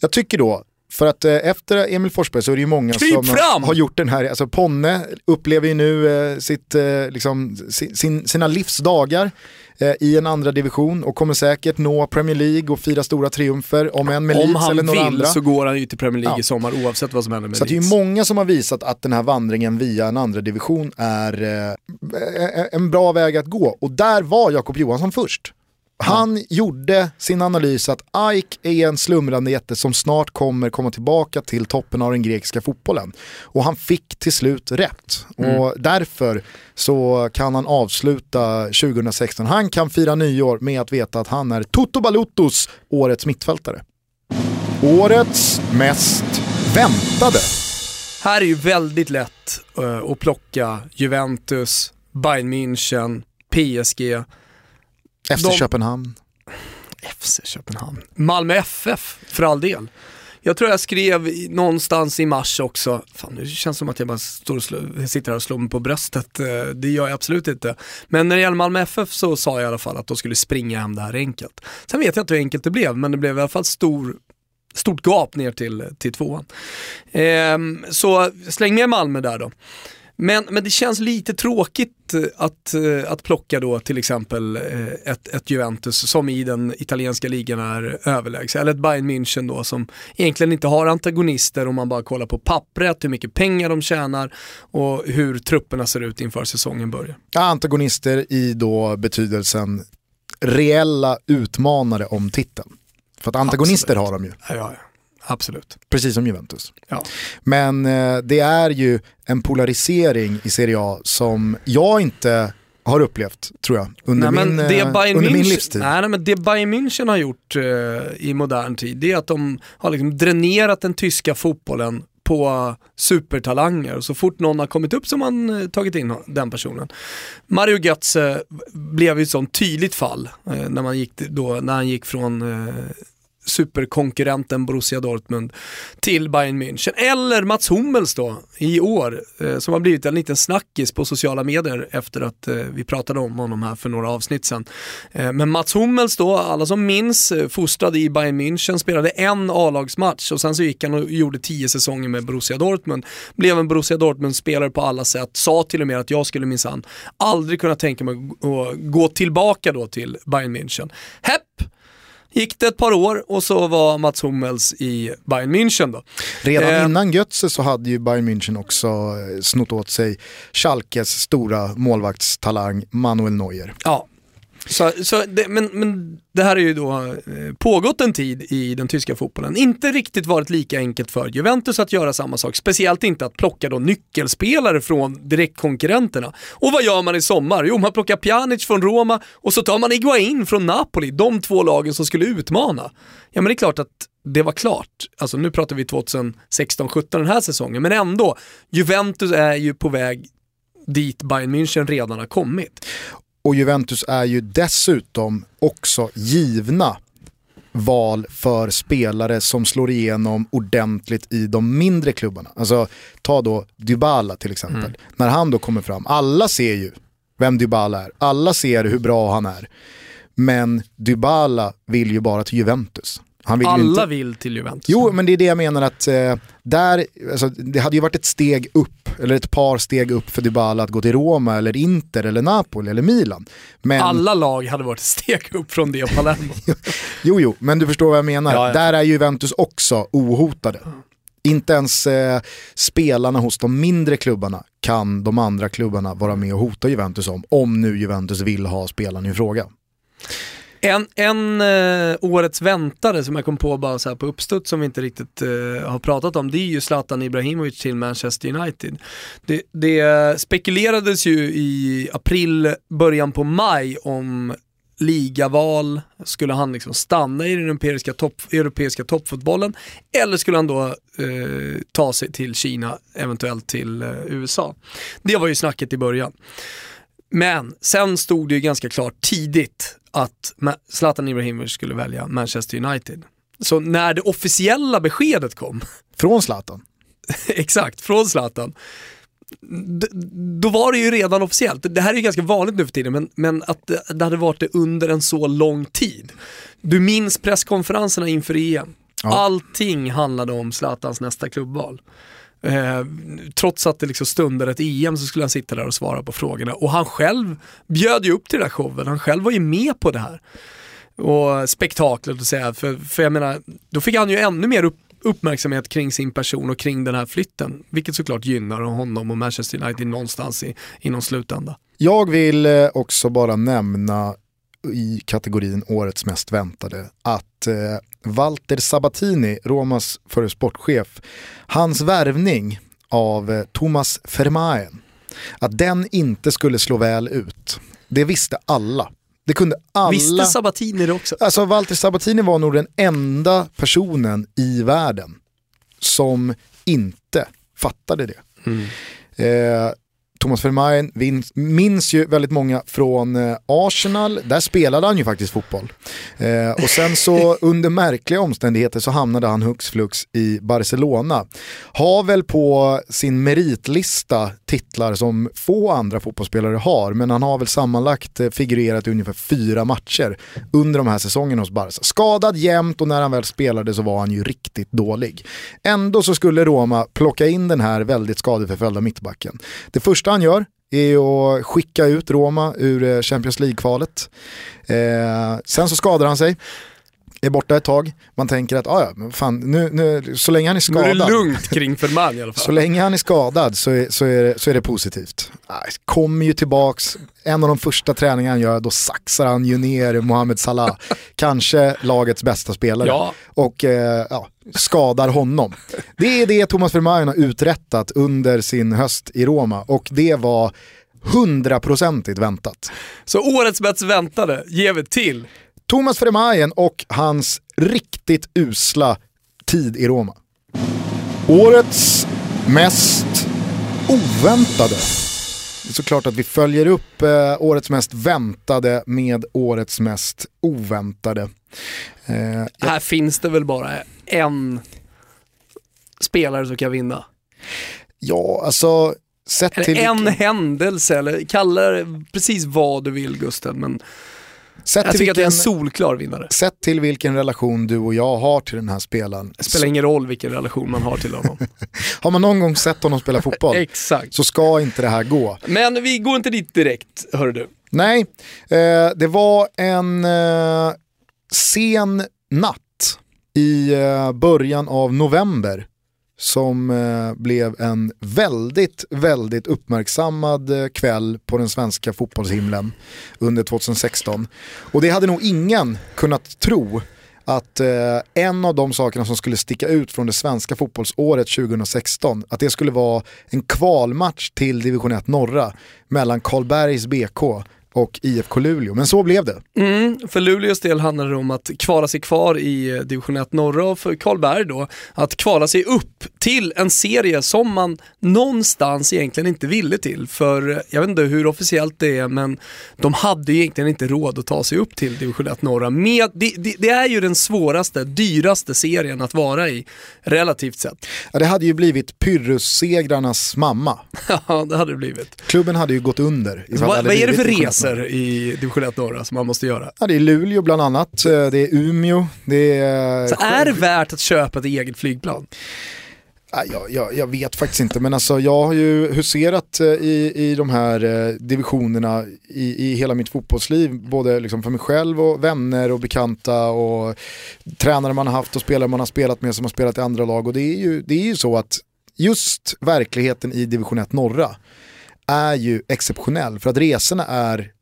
Jag tycker då, för att eh, efter Emil Forsberg så är det ju många
Kryp
som
fram!
har gjort den här, alltså Ponne upplever ju nu eh, sitt, eh, liksom, sin, sin, sina livsdagar i en andra division och kommer säkert nå Premier League och fira stora triumfer, om än med
Om
Leeds
han
eller
vill
några andra.
så går han ju till Premier League
Ja.
i sommar oavsett vad som händer med
Så det är ju många som har visat att den här vandringen via en andra division är eh, en bra väg att gå. Och där var Jakob Johansson först. Han gjorde sin analys att AIK är en slumrande jätte som snart kommer komma tillbaka till toppen av den grekiska fotbollen. Och han fick till slut rätt. Och därför så kan han avsluta 2016. Han kan fira nyår med att veta att han är Toto Baluttos årets mittfältare. Årets mest väntade.
Här är ju väldigt lätt eh, att plocka Juventus, Bayern München, PSG.
FC
De-
Köpenhamn.
FC Köpenhamn. Malmö FF, för all del. Jag tror jag skrev någonstans i mars också, fan det känns som att jag bara står och slå, sitter här och slår mig på bröstet, Eh, det gör jag absolut inte. Men när det gäller Malmö FF så sa jag i alla fall att de skulle springa hem det här enkelt. Sen vet jag inte hur enkelt det blev, men det blev i alla fall stor stort gap ner till, till tvåan. Ehm, så släng med Malmö där då. Men, men det känns lite tråkigt eh, att, eh, att plocka då till exempel eh, ett, ett Juventus som i den italienska ligan är överlägset. Eller ett Bayern München då som egentligen inte har antagonister om man bara kollar på pappret, hur mycket pengar de tjänar och hur trupperna ser ut inför säsongen börjar.
Ja, antagonister i då betydelsen reella utmanare om titeln. För att antagonister
Absolut.
har de ju,
Ja, ja, ja. Absolut.
precis som Juventus.
Ja.
Men eh, det är ju en polarisering i Serie A som jag inte har upplevt, tror jag, under,
Nej,
min, eh, under min
München-
livstid.
Nej, nej, men det Bayern München har gjort eh, i modern tid, det är att de har liksom dränerat den tyska fotbollen på supertalanger så fort någon har kommit upp så har man eh, tagit in den personen. Mario Götze blev ju ett sånt tydligt fall eh, när, man gick, då, när han gick från eh, superkonkurrenten Borussia Dortmund till Bayern München. Eller Mats Hummels då i år eh, som har blivit en liten snackis på sociala medier efter att eh, vi pratade om honom här för några avsnitt sedan. Eh, men Mats Hummels då, alla som minns, eh, fostrade fostrad i Bayern München, spelade en A-lagsmatch och sen så gick han och gjorde tio säsonger med Borussia Dortmund. Blev en Borussia Dortmund-spelare på alla sätt, sa till och med att jag skulle minsann aldrig kunna tänka mig att gå tillbaka då till Bayern München. Hepp! Gick det ett par år och så var Mats Hummels i Bayern München då.
Redan
Eh,
innan Götze så hade ju Bayern München också eh, snott åt sig Schalkes stora målvaktstalang Manuel Neuer.
Ja. Så, så det, men, men det här är ju då eh, pågått en tid i den tyska fotbollen. Inte riktigt varit lika enkelt för Juventus att göra samma sak. Speciellt inte att plocka då nyckelspelare från direktkonkurrenterna. Och vad gör man i sommar? Jo, man plockar Pjanic från Roma och så tar man Iguain från Napoli. De två lagen som skulle utmana. Ja men det är klart att det var klart. Alltså nu pratar vi 2016-17 den här säsongen, men ändå. Juventus är ju på väg dit Bayern München redan har kommit.
Och Juventus är ju dessutom också givna val för spelare som slår igenom ordentligt i de mindre klubbarna. Alltså ta då Dybala till exempel. När han då kommer fram, alla ser ju vem Dybala är, alla ser hur bra han är. Men Dybala vill ju bara till Juventus. Han vill
Alla
inte...
vill till Juventus.
Jo, men det är det jag menar att eh, där, alltså, det hade ju varit ett steg upp, eller ett par steg upp för Dybala att gå till Roma, eller Inter, eller Napoli, eller Milan. Men,
Alla lag hade varit ett steg upp från det Palermo. <laughs>
Jo, jo, men du förstår vad jag menar.
Ja, ja.
Där är Juventus också ohotade. Inte ens eh, spelarna hos de mindre klubbarna kan de andra klubbarna vara med och hota Juventus om, om nu Juventus vill ha spelaren i fråga.
En, en eh, årets väntare som jag kom på bara så här på uppstuds som vi inte riktigt eh, har pratat om, det är ju Zlatan Ibrahimovic till Manchester United. Det, det spekulerades ju i april, början på maj om ligaval, skulle han liksom stanna i den europeiska, topp, europeiska toppfotbollen eller skulle han då eh, ta sig till Kina, eventuellt till eh, USA. Det var ju snacket i början. Men sen stod det ju ganska klart tidigt att Zlatan Ibrahimovic skulle välja Manchester United. Så när det officiella beskedet kom, <laughs>
Från Zlatan.
exakt, från Zlatan, d- då var det ju redan officiellt. Det här är ju ganska vanligt nu för tiden, men, men att det, det hade varit det under en så lång tid. Du minns presskonferenserna inför EM.
Ja.
Allting handlade om Zlatans nästa klubbval. Eh, trots att det liksom stundade ett EM så skulle han sitta där och svara på frågorna. Och han själv bjöd ju upp till den här showen, han själv var ju med på det här. Och spektaklet och säga, för, för jag menar, då fick han ju ännu mer upp, uppmärksamhet kring sin person och kring den här flytten. Vilket såklart gynnar honom och Manchester United någonstans i, i någon slutända.
Jag vill eh, också bara nämna i kategorin årets mest väntade att eh, Walter Sabatini, Romas förre sportchef, hans värvning av eh, Thomas Vermaelen, att den inte skulle slå väl ut, det visste alla. Det kunde alla...
Visste Sabatini det också?
Alltså Walter Sabatini var nog den enda personen i världen som inte fattade det. Eh, Thomas Vermaelen minns ju väldigt många från eh, Arsenal, där spelade han ju faktiskt fotboll. Eh, och sen så <laughs> under märkliga omständigheter så hamnade han hux flux i Barcelona. Har väl på sin meritlista titlar som få andra fotbollsspelare har, men han har väl sammanlagt eh, figurerat i ungefär fyra matcher under de här säsongerna hos Barca. Skadad jämt och när han väl spelade så var han ju riktigt dålig. Ändå så skulle Roma plocka in den här väldigt skadeförföljda mittbacken. Det första han gör är att skicka ut Roma ur eh, Champions League-kvalet. Eh, sen så skadar han sig är borta ett tag. Man tänker att ah, ja, fan, nu, nu, så länge han är skadad. Nu
är det lugnt kring Ferman i alla fall.
Så länge han är skadad så är, så är, det, så är det positivt. Kommer ju tillbaks, en av de första träningarna han gör, då saxar han ju ner Mohamed Salah. <laughs> Kanske lagets bästa spelare.
Ja.
Och eh, ja, skadar honom. Det är det Thomas Vermaelen har uträttat under sin höst i Roma och det var hundraprocentigt väntat.
Så årets mest väntade ger vi till
Thomas Vermaelen och hans riktigt usla tid i Roma. Årets mest oväntade. Det är såklart att vi följer upp eh, årets mest väntade med årets mest oväntade.
Eh, Här finns det väl bara en spelare som kan vinna?
Ja, alltså sett
till... En händelse, eller kalla det precis vad du vill Gusten, men Sett jag tycker vilken, att det är en solklar vinnare.
Sett till vilken relation du och jag har till den här spelaren.
Det spelar ingen roll vilken relation man har till honom. <laughs>
har man någon gång sett honom spela fotboll <laughs>
Exakt.
så ska inte det här gå.
Men vi går inte dit direkt, hör du.
Nej, eh, det var en eh, sen natt i eh, början av november som eh, blev en väldigt, väldigt uppmärksammad eh, kväll på den svenska fotbollshimlen under 2016. Och det hade nog ingen kunnat tro att eh, en av de sakerna som skulle sticka ut från det svenska fotbollsåret 2016, att det skulle vara en kvalmatch till division 1 norra mellan Karlbergs BK och IFK Luleå. Men så blev det.
Mm, för Luleås del handlar det om att kvala sig kvar i eh, division 1 norra och för Karlberg då att kvala sig upp till en serie som man någonstans egentligen inte ville till. För eh, jag vet inte hur officiellt det är men de hade egentligen inte råd att ta sig upp till division 1 norra. Med, det, det, det är ju den svåraste, dyraste serien att vara i relativt sett.
Ja, det hade ju blivit Pyrrhus-segrarnas mamma. <laughs>
ja, det hade det blivit.
Klubben hade ju gått under.
Va, vad är det för resa? Resor i division 1 norra som man måste göra?
Ja, det är Luleå bland annat, eh, det är Umeå, det är...
Så är det värt att köpa ett eget flygplan?
Jag, jag, jag, vet faktiskt inte, men alltså jag har ju huserat eh, i, i de här eh, divisionerna i, i hela mitt fotbollsliv, både liksom för mig själv och vänner och bekanta och tränare man har haft och spelare man har spelat med som har spelat i andra lag. Och det är ju, det är ju så att just verkligheten i division 1 norra är ju exceptionell för att resorna är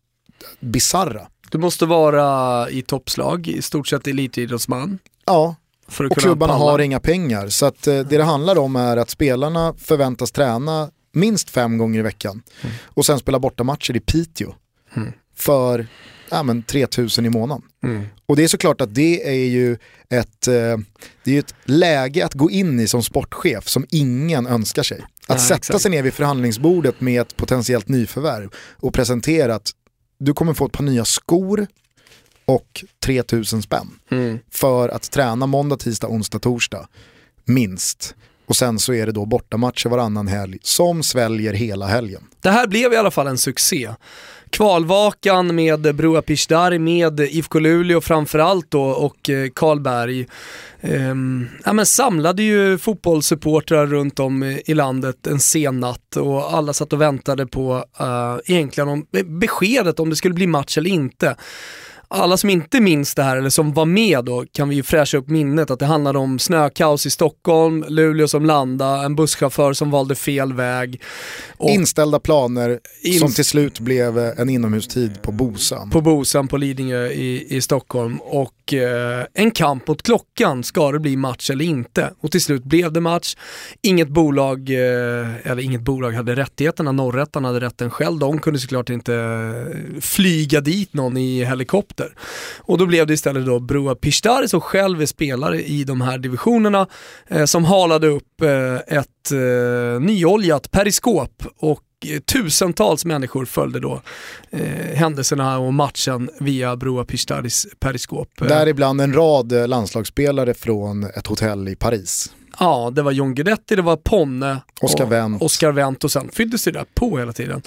bizarra.
Du måste vara i toppslag, i stort sett elitidrottsman.
Ja, och klubbarna palla. har inga pengar. Så att, eh, det det handlar om är att spelarna förväntas träna minst fem gånger i veckan. Mm. Och sen spela bortamatcher i Piteå. Mm. För ja, men 3000 i månaden. Mm. Och det är såklart att det är ju ett, eh, det är ett läge att gå in i som sportchef som ingen önskar sig. Att Nej, sätta exakt. sig ner vid förhandlingsbordet med ett potentiellt nyförvärv och presentera att du kommer få ett par nya skor och 3000 spänn mm. för att träna måndag, tisdag, onsdag, torsdag minst. Och sen så är det då bortamatcher varannan helg som sväljer hela helgen.
Det här blev i alla fall en succé. Kvalvakan med Broa Pishdari, med IFK Luleå framförallt då och eh, Karlberg. Um, ja, men samlade ju fotbollssupportrar runt om i landet en sen natt och alla satt och väntade på uh, egentligen om, beskedet om det skulle bli match eller inte alla som inte minns det här eller som var med då kan vi ju fräscha upp minnet att det handlade om snökaos i Stockholm, Luleå som landade, en busschaufför som valde fel väg.
Inställda planer in... som till slut blev en inomhustid på Bosan.
På Bosan på Lidingö i, i Stockholm och eh, en kamp mot klockan, ska det bli match eller inte? Och till slut blev det match. Inget bolag, eh, eller inget bolag hade rättigheterna, Norrättan hade rätten själv. De kunde såklart inte eh, flyga dit någon i helikopter minuter. Och då blev det istället då Broa Pishtari som själv är spelare i de här divisionerna eh, som halade upp eh, ett eh, nyoljat periskop och eh, tusentals människor följde då eh, händelserna och matchen via Broa Pistaris periskop.
Däribland en rad eh, landslagsspelare från ett hotell i Paris.
Ja, det var John Guidetti, det var Ponne,
Oscar Wendt.
Oscar Wendt och sen fylldes det där på hela tiden.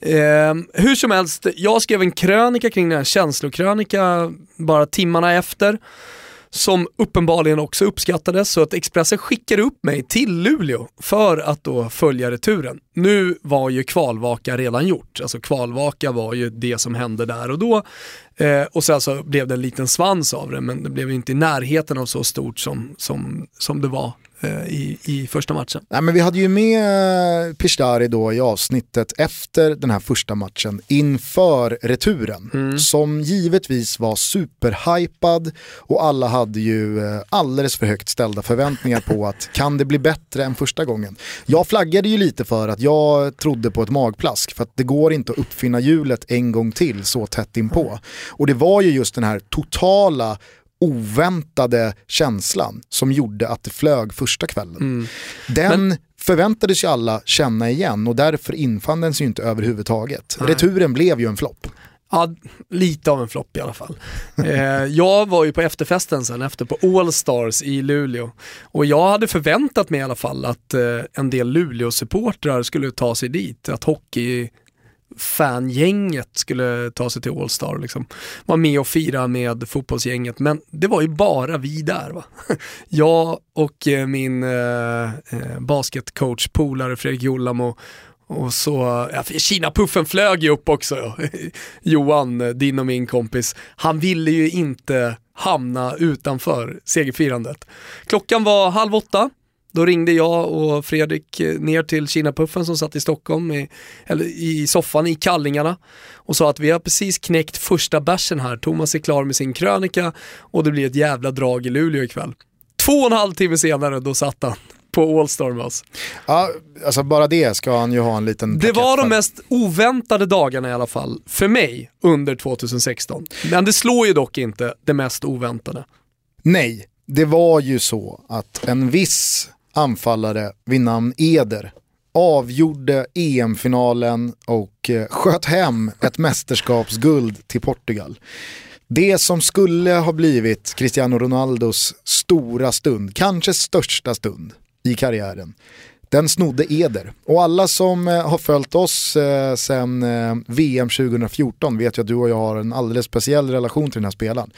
Eh, hur som helst, jag skrev en krönika kring den här, känslokrönika, bara timmarna efter som uppenbarligen också uppskattades så att Expressen skickade upp mig till Luleå för att då följa returen. Nu var ju kvalvaka redan gjort, alltså kvalvaka var ju det som hände där och då eh, och sen så blev det en liten svans av det men det blev inte i närheten av så stort som, som, som det var i, i första matchen.
Nej, men vi hade ju med Pishtari då i avsnittet efter den här första matchen inför returen. Mm. Som givetvis var superhypad och alla hade ju eh, alldeles för högt ställda förväntningar på att <laughs> kan det bli bättre än första gången. Jag flaggade ju lite för att jag trodde på ett magplask för att det går inte att uppfinna hjulet en gång till så tätt inpå. Och det var ju just den här totala oväntade känslan som gjorde att det flög första kvällen. Mm. Den Men... förväntades ju alla känna igen och därför infann den sig inte överhuvudtaget. Nej. Returen blev ju en flopp.
Ja, lite av en flopp i alla fall. eh, jag var ju på efterfesten sen efter på All Stars i Luleå och jag hade förväntat mig i alla fall att eh, en del Luleå-supportrar skulle ta sig dit, att hockey fangänget skulle ta sig till All-Star. Liksom. Var med och fira med fotbollsgänget. Men det var ju bara vi där. Va? <laughs> Jag och eh, min eh, eh basketcoach, polare Fredrik Jollamo och så, ja, Kina-puffen flög ju upp också. <laughs> Johan, din och min kompis, han ville ju inte hamna utanför segerfirandet. Klockan var halv åtta, då ringde jag och Fredrik eh, ner till Kina-puffen som satt i Stockholm, i, eller i soffan i Kallingarna och sa att vi har precis knäckt första bärsen här. Thomas är klar med sin krönika och det blir ett jävla drag i Luleå ikväll. Två och en halv timme senare, då satt han på Allstar med oss.
Ja, alltså bara det ska han ju ha en liten
Det var de mest oväntade dagarna i alla fall, för mig, under 2016. Men det slår ju dock inte det mest oväntade.
Nej, det var ju så att en viss anfallare vid namn Eder avgjorde EM-finalen och eh, sköt hem ett mästerskapsguld till Portugal. Det som skulle ha blivit Cristiano Ronaldos stora stund, kanske största stund i karriären, den snodde Eder. Och alla som eh, har följt oss eh, sedan eh, VM 2014 vet ju att du och jag har en alldeles speciell relation till den här spelaren.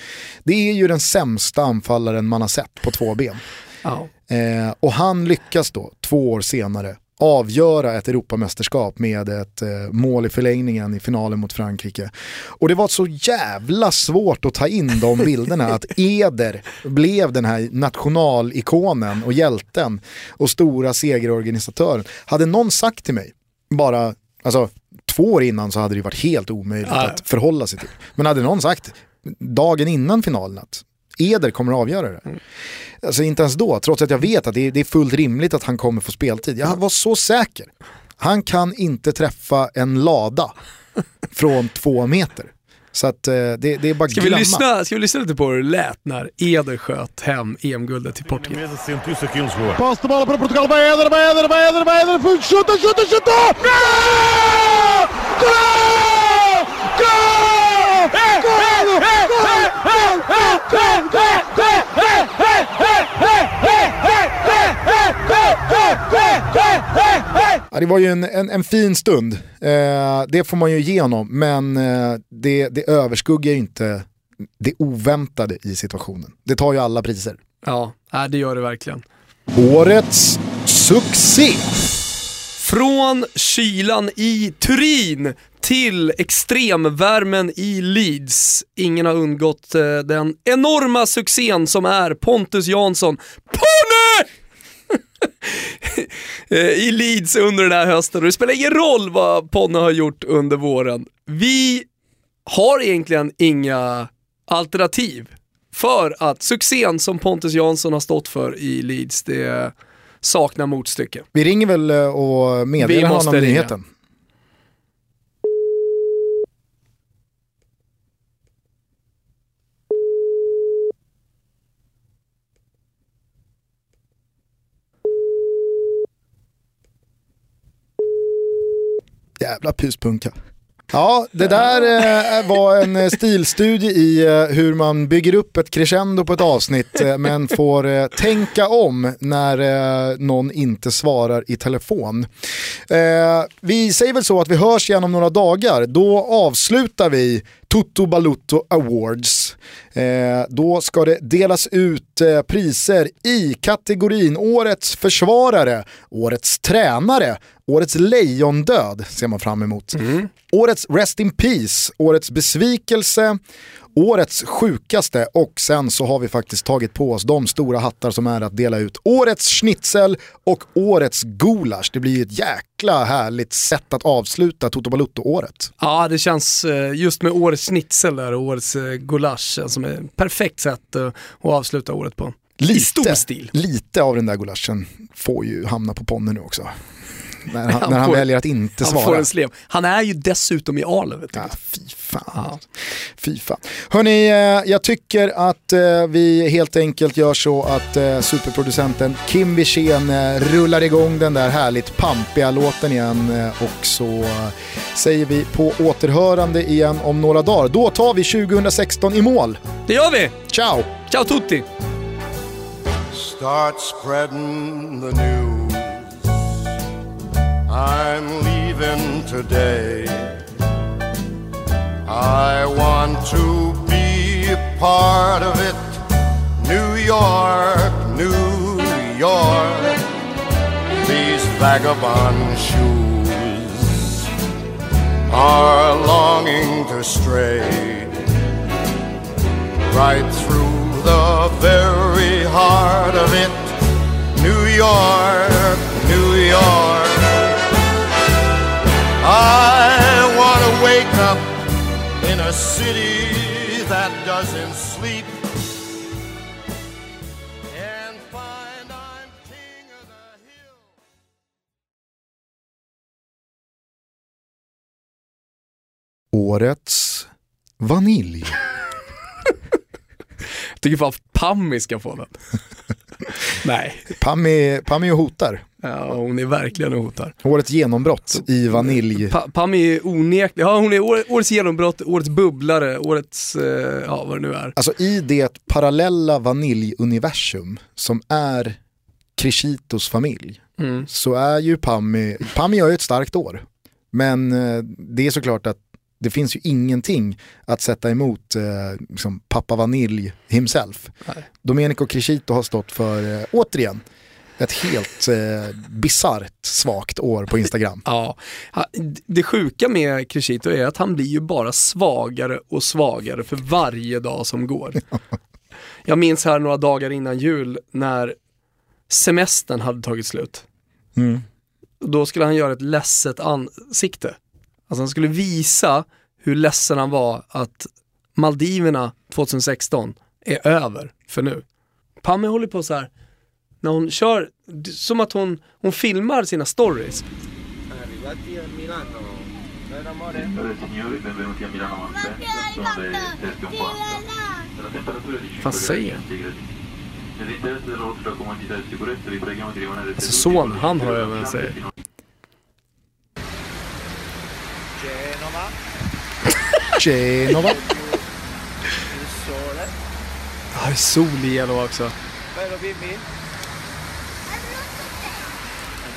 Det är ju den sämsta anfallaren man har sett på två ben. Oh. Eh, och han lyckas då, två år senare, avgöra ett Europamästerskap med ett eh, mål i förlängningen i finalen mot Frankrike. Och det var så jävla svårt att ta in de <laughs> bilderna att Eder blev den här nationalikonen och hjälten och stora segerorganisatören. Hade någon sagt till mig, bara, alltså två år innan så hade det varit helt omöjligt att förhålla sig till. Men hade någon sagt dagen innan finalen att Eder kommer att avgöra det. Mm. Alltså inte ens då, trots att jag vet att det är, det är fullt rimligt att han kommer få speltid. Jag var så säker. Han kan inte träffa en lada från två meter. Så att eh, det, det, är bara
ska
glömma.
Vi lyssna, ska vi lyssna lite på hur det lät när Eder sköt hem EM-guldet till Portugal? Pass till bollen på Portugal, vad är det, vad är det, vad är det, vad är det, skjuta, skjuta, skjuta! Goal! Goal! Goal! Goal!
Ja, det var ju en, en, en fin stund, eh, det får man ju igenom, men eh, det, det överskuggar ju inte det oväntade i situationen. Det tar ju alla priser.
Ja, det gör det verkligen.
Årets succé!
Från kylan i Turin till extremvärmen i Leeds. Ingen har undgått eh, den enorma succén som är Pontus Jansson. Ponne! <laughs> I Leeds under den här hösten och det spelar ingen roll vad Ponne har gjort under våren. Vi har egentligen inga alternativ för att succén som Pontus Jansson har stått för i Leeds, det saknar motstycke.
Vi ringer väl eh, och meddelar honom nyheten. Jävla pyspunka. Ja, det där eh, var en eh, stilstudie i eh, hur man bygger upp ett crescendo på ett avsnitt eh, men får eh, tänka om när eh, någon inte svarar i telefon. Eh, vi säger väl så att vi hörs igen om några dagar. Då avslutar vi Toto Balutto Awards. Eh, då ska det delas ut eh, priser i kategorin Årets försvarare, Årets tränare, Årets lejondöd ser man fram emot. Årets Rest in Peace, Årets besvikelse, Årets sjukaste och sen så har vi faktiskt tagit på oss de stora hattar som är att dela ut Årets schnitzel och Årets gulasch. Det blir ett jäkla härligt sätt att avsluta Toto Balutto-året.
Ja, det känns eh, just med årets schnitzel där och årets eh, gulasch eh, som är ett perfekt sätt att avsluta året på. I stor stil.
lite av den där gulaschen får ju hamna på Ponne nu också. När han,
Han
när <laughs> han
får-
väljer att inte
Han får
svara.
en slev. Han är ju dessutom i Arlöv.
Ja, fy fan.
Ja.
Fy fan. Hörni, eh, jag tycker att eh, vi helt enkelt gör så att eh, superproducenten Kim Wirsén rullar igång den där härligt pampiga låten igen och så säger vi på återhörande igen om några dagar. Då tar vi 2016 i mål.
Det gör vi!
Ciao!
Ciao tutti!
Start spreading the news. I'm leaving today. I want to be a part of it. New York, New York. These vagabond shoes are longing to stray right through the very heart of it. New York, New York. I want to wake up in a city that doesn't sleep and find I'm king of the hill.
Årets vanilj. <laughs>
Jag tycker fan Pammi ska få den. <laughs> Nej,
Pammi, Pammi och hotar.
Ja, hon är verkligen och hotar.
Årets genombrott i vanilj.
Pa Pammi är onekligen, ja hon är år, årets genombrott, årets bubblare, årets, eh, ja vad det nu är.
Alltså i det parallella vaniljuniversum som är Crescitos familj
Mm.
så är ju Pammi, Pammi har ju ett starkt år. Men eh, det är såklart att det finns ju ingenting att sätta emot eh, liksom pappa Vanilj himself.
Nej.
Domenico Crescito har stått för, eh, återigen, ett helt eh, bisarrt svagt år på Instagram. <laughs>
Ja, det sjuka med Crescito är att han blir ju bara svagare och svagare för varje dag som går. <laughs> Jag minns här några dagar innan jul när semestern hade tagit slut.
Mm.
Då skulle han göra ett ledset ansikte. Alltså han skulle visa hur ledsen han var att Maldiverna 2016 är över för nu. Pammy håller på så här när hon kör, som att hon, hon filmar sina stories.
Arrivati a Milano. Vero amore?
Salve signori, benvenuti a Milano Malpensa, sono le 7.40. La temperatura è di 5
Fa sei.
gradi centigradi. Nell'interesse della vostra comodità sicurezza vi preghiamo di rimanere
Alltså son, han har även
fino
sig.
Genova.
Genova.
Det är sol i Genova också.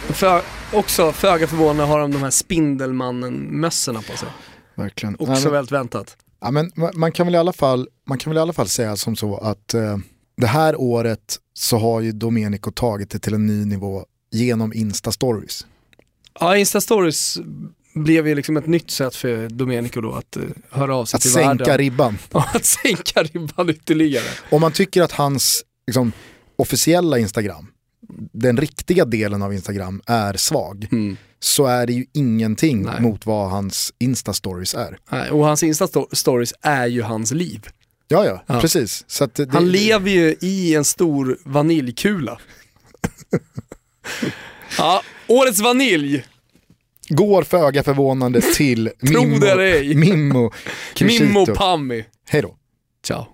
För, också föga förvånande har de de här Spindelmannen-mössorna på sig.
Verkligen.
Också
Nej, men-
väldigt väntat.
Ja, men ma- man, kan väl i alla fall, man kan väl i alla fall säga som så att eh, det här året så har ju Domenico tagit det till en ny nivå genom Insta-stories.
Ja, Insta-stories blev ju liksom ett nytt sätt för Domenico då att uh, höra av sig
Att
till
sänka
världen.
ribban. <laughs>
Ja, att sänka ribban ytterligare.
Om man tycker att hans liksom, officiella Instagram, den riktiga delen av Instagram är svag,
Mm.
så är det ju ingenting
Nej.
mot vad hans Insta-stories är.
Nej, Och hans Insta-stories är ju hans liv.
Ja, ja,
Ja.
precis. Det,
Han lever ju i en stor vaniljkula. <laughs> ja, årets vanilj.
går föga förvånande till <laughs> Mimmo. Mimmo. <laughs>
Mimmo Pammi.
Hej då.
Ciao.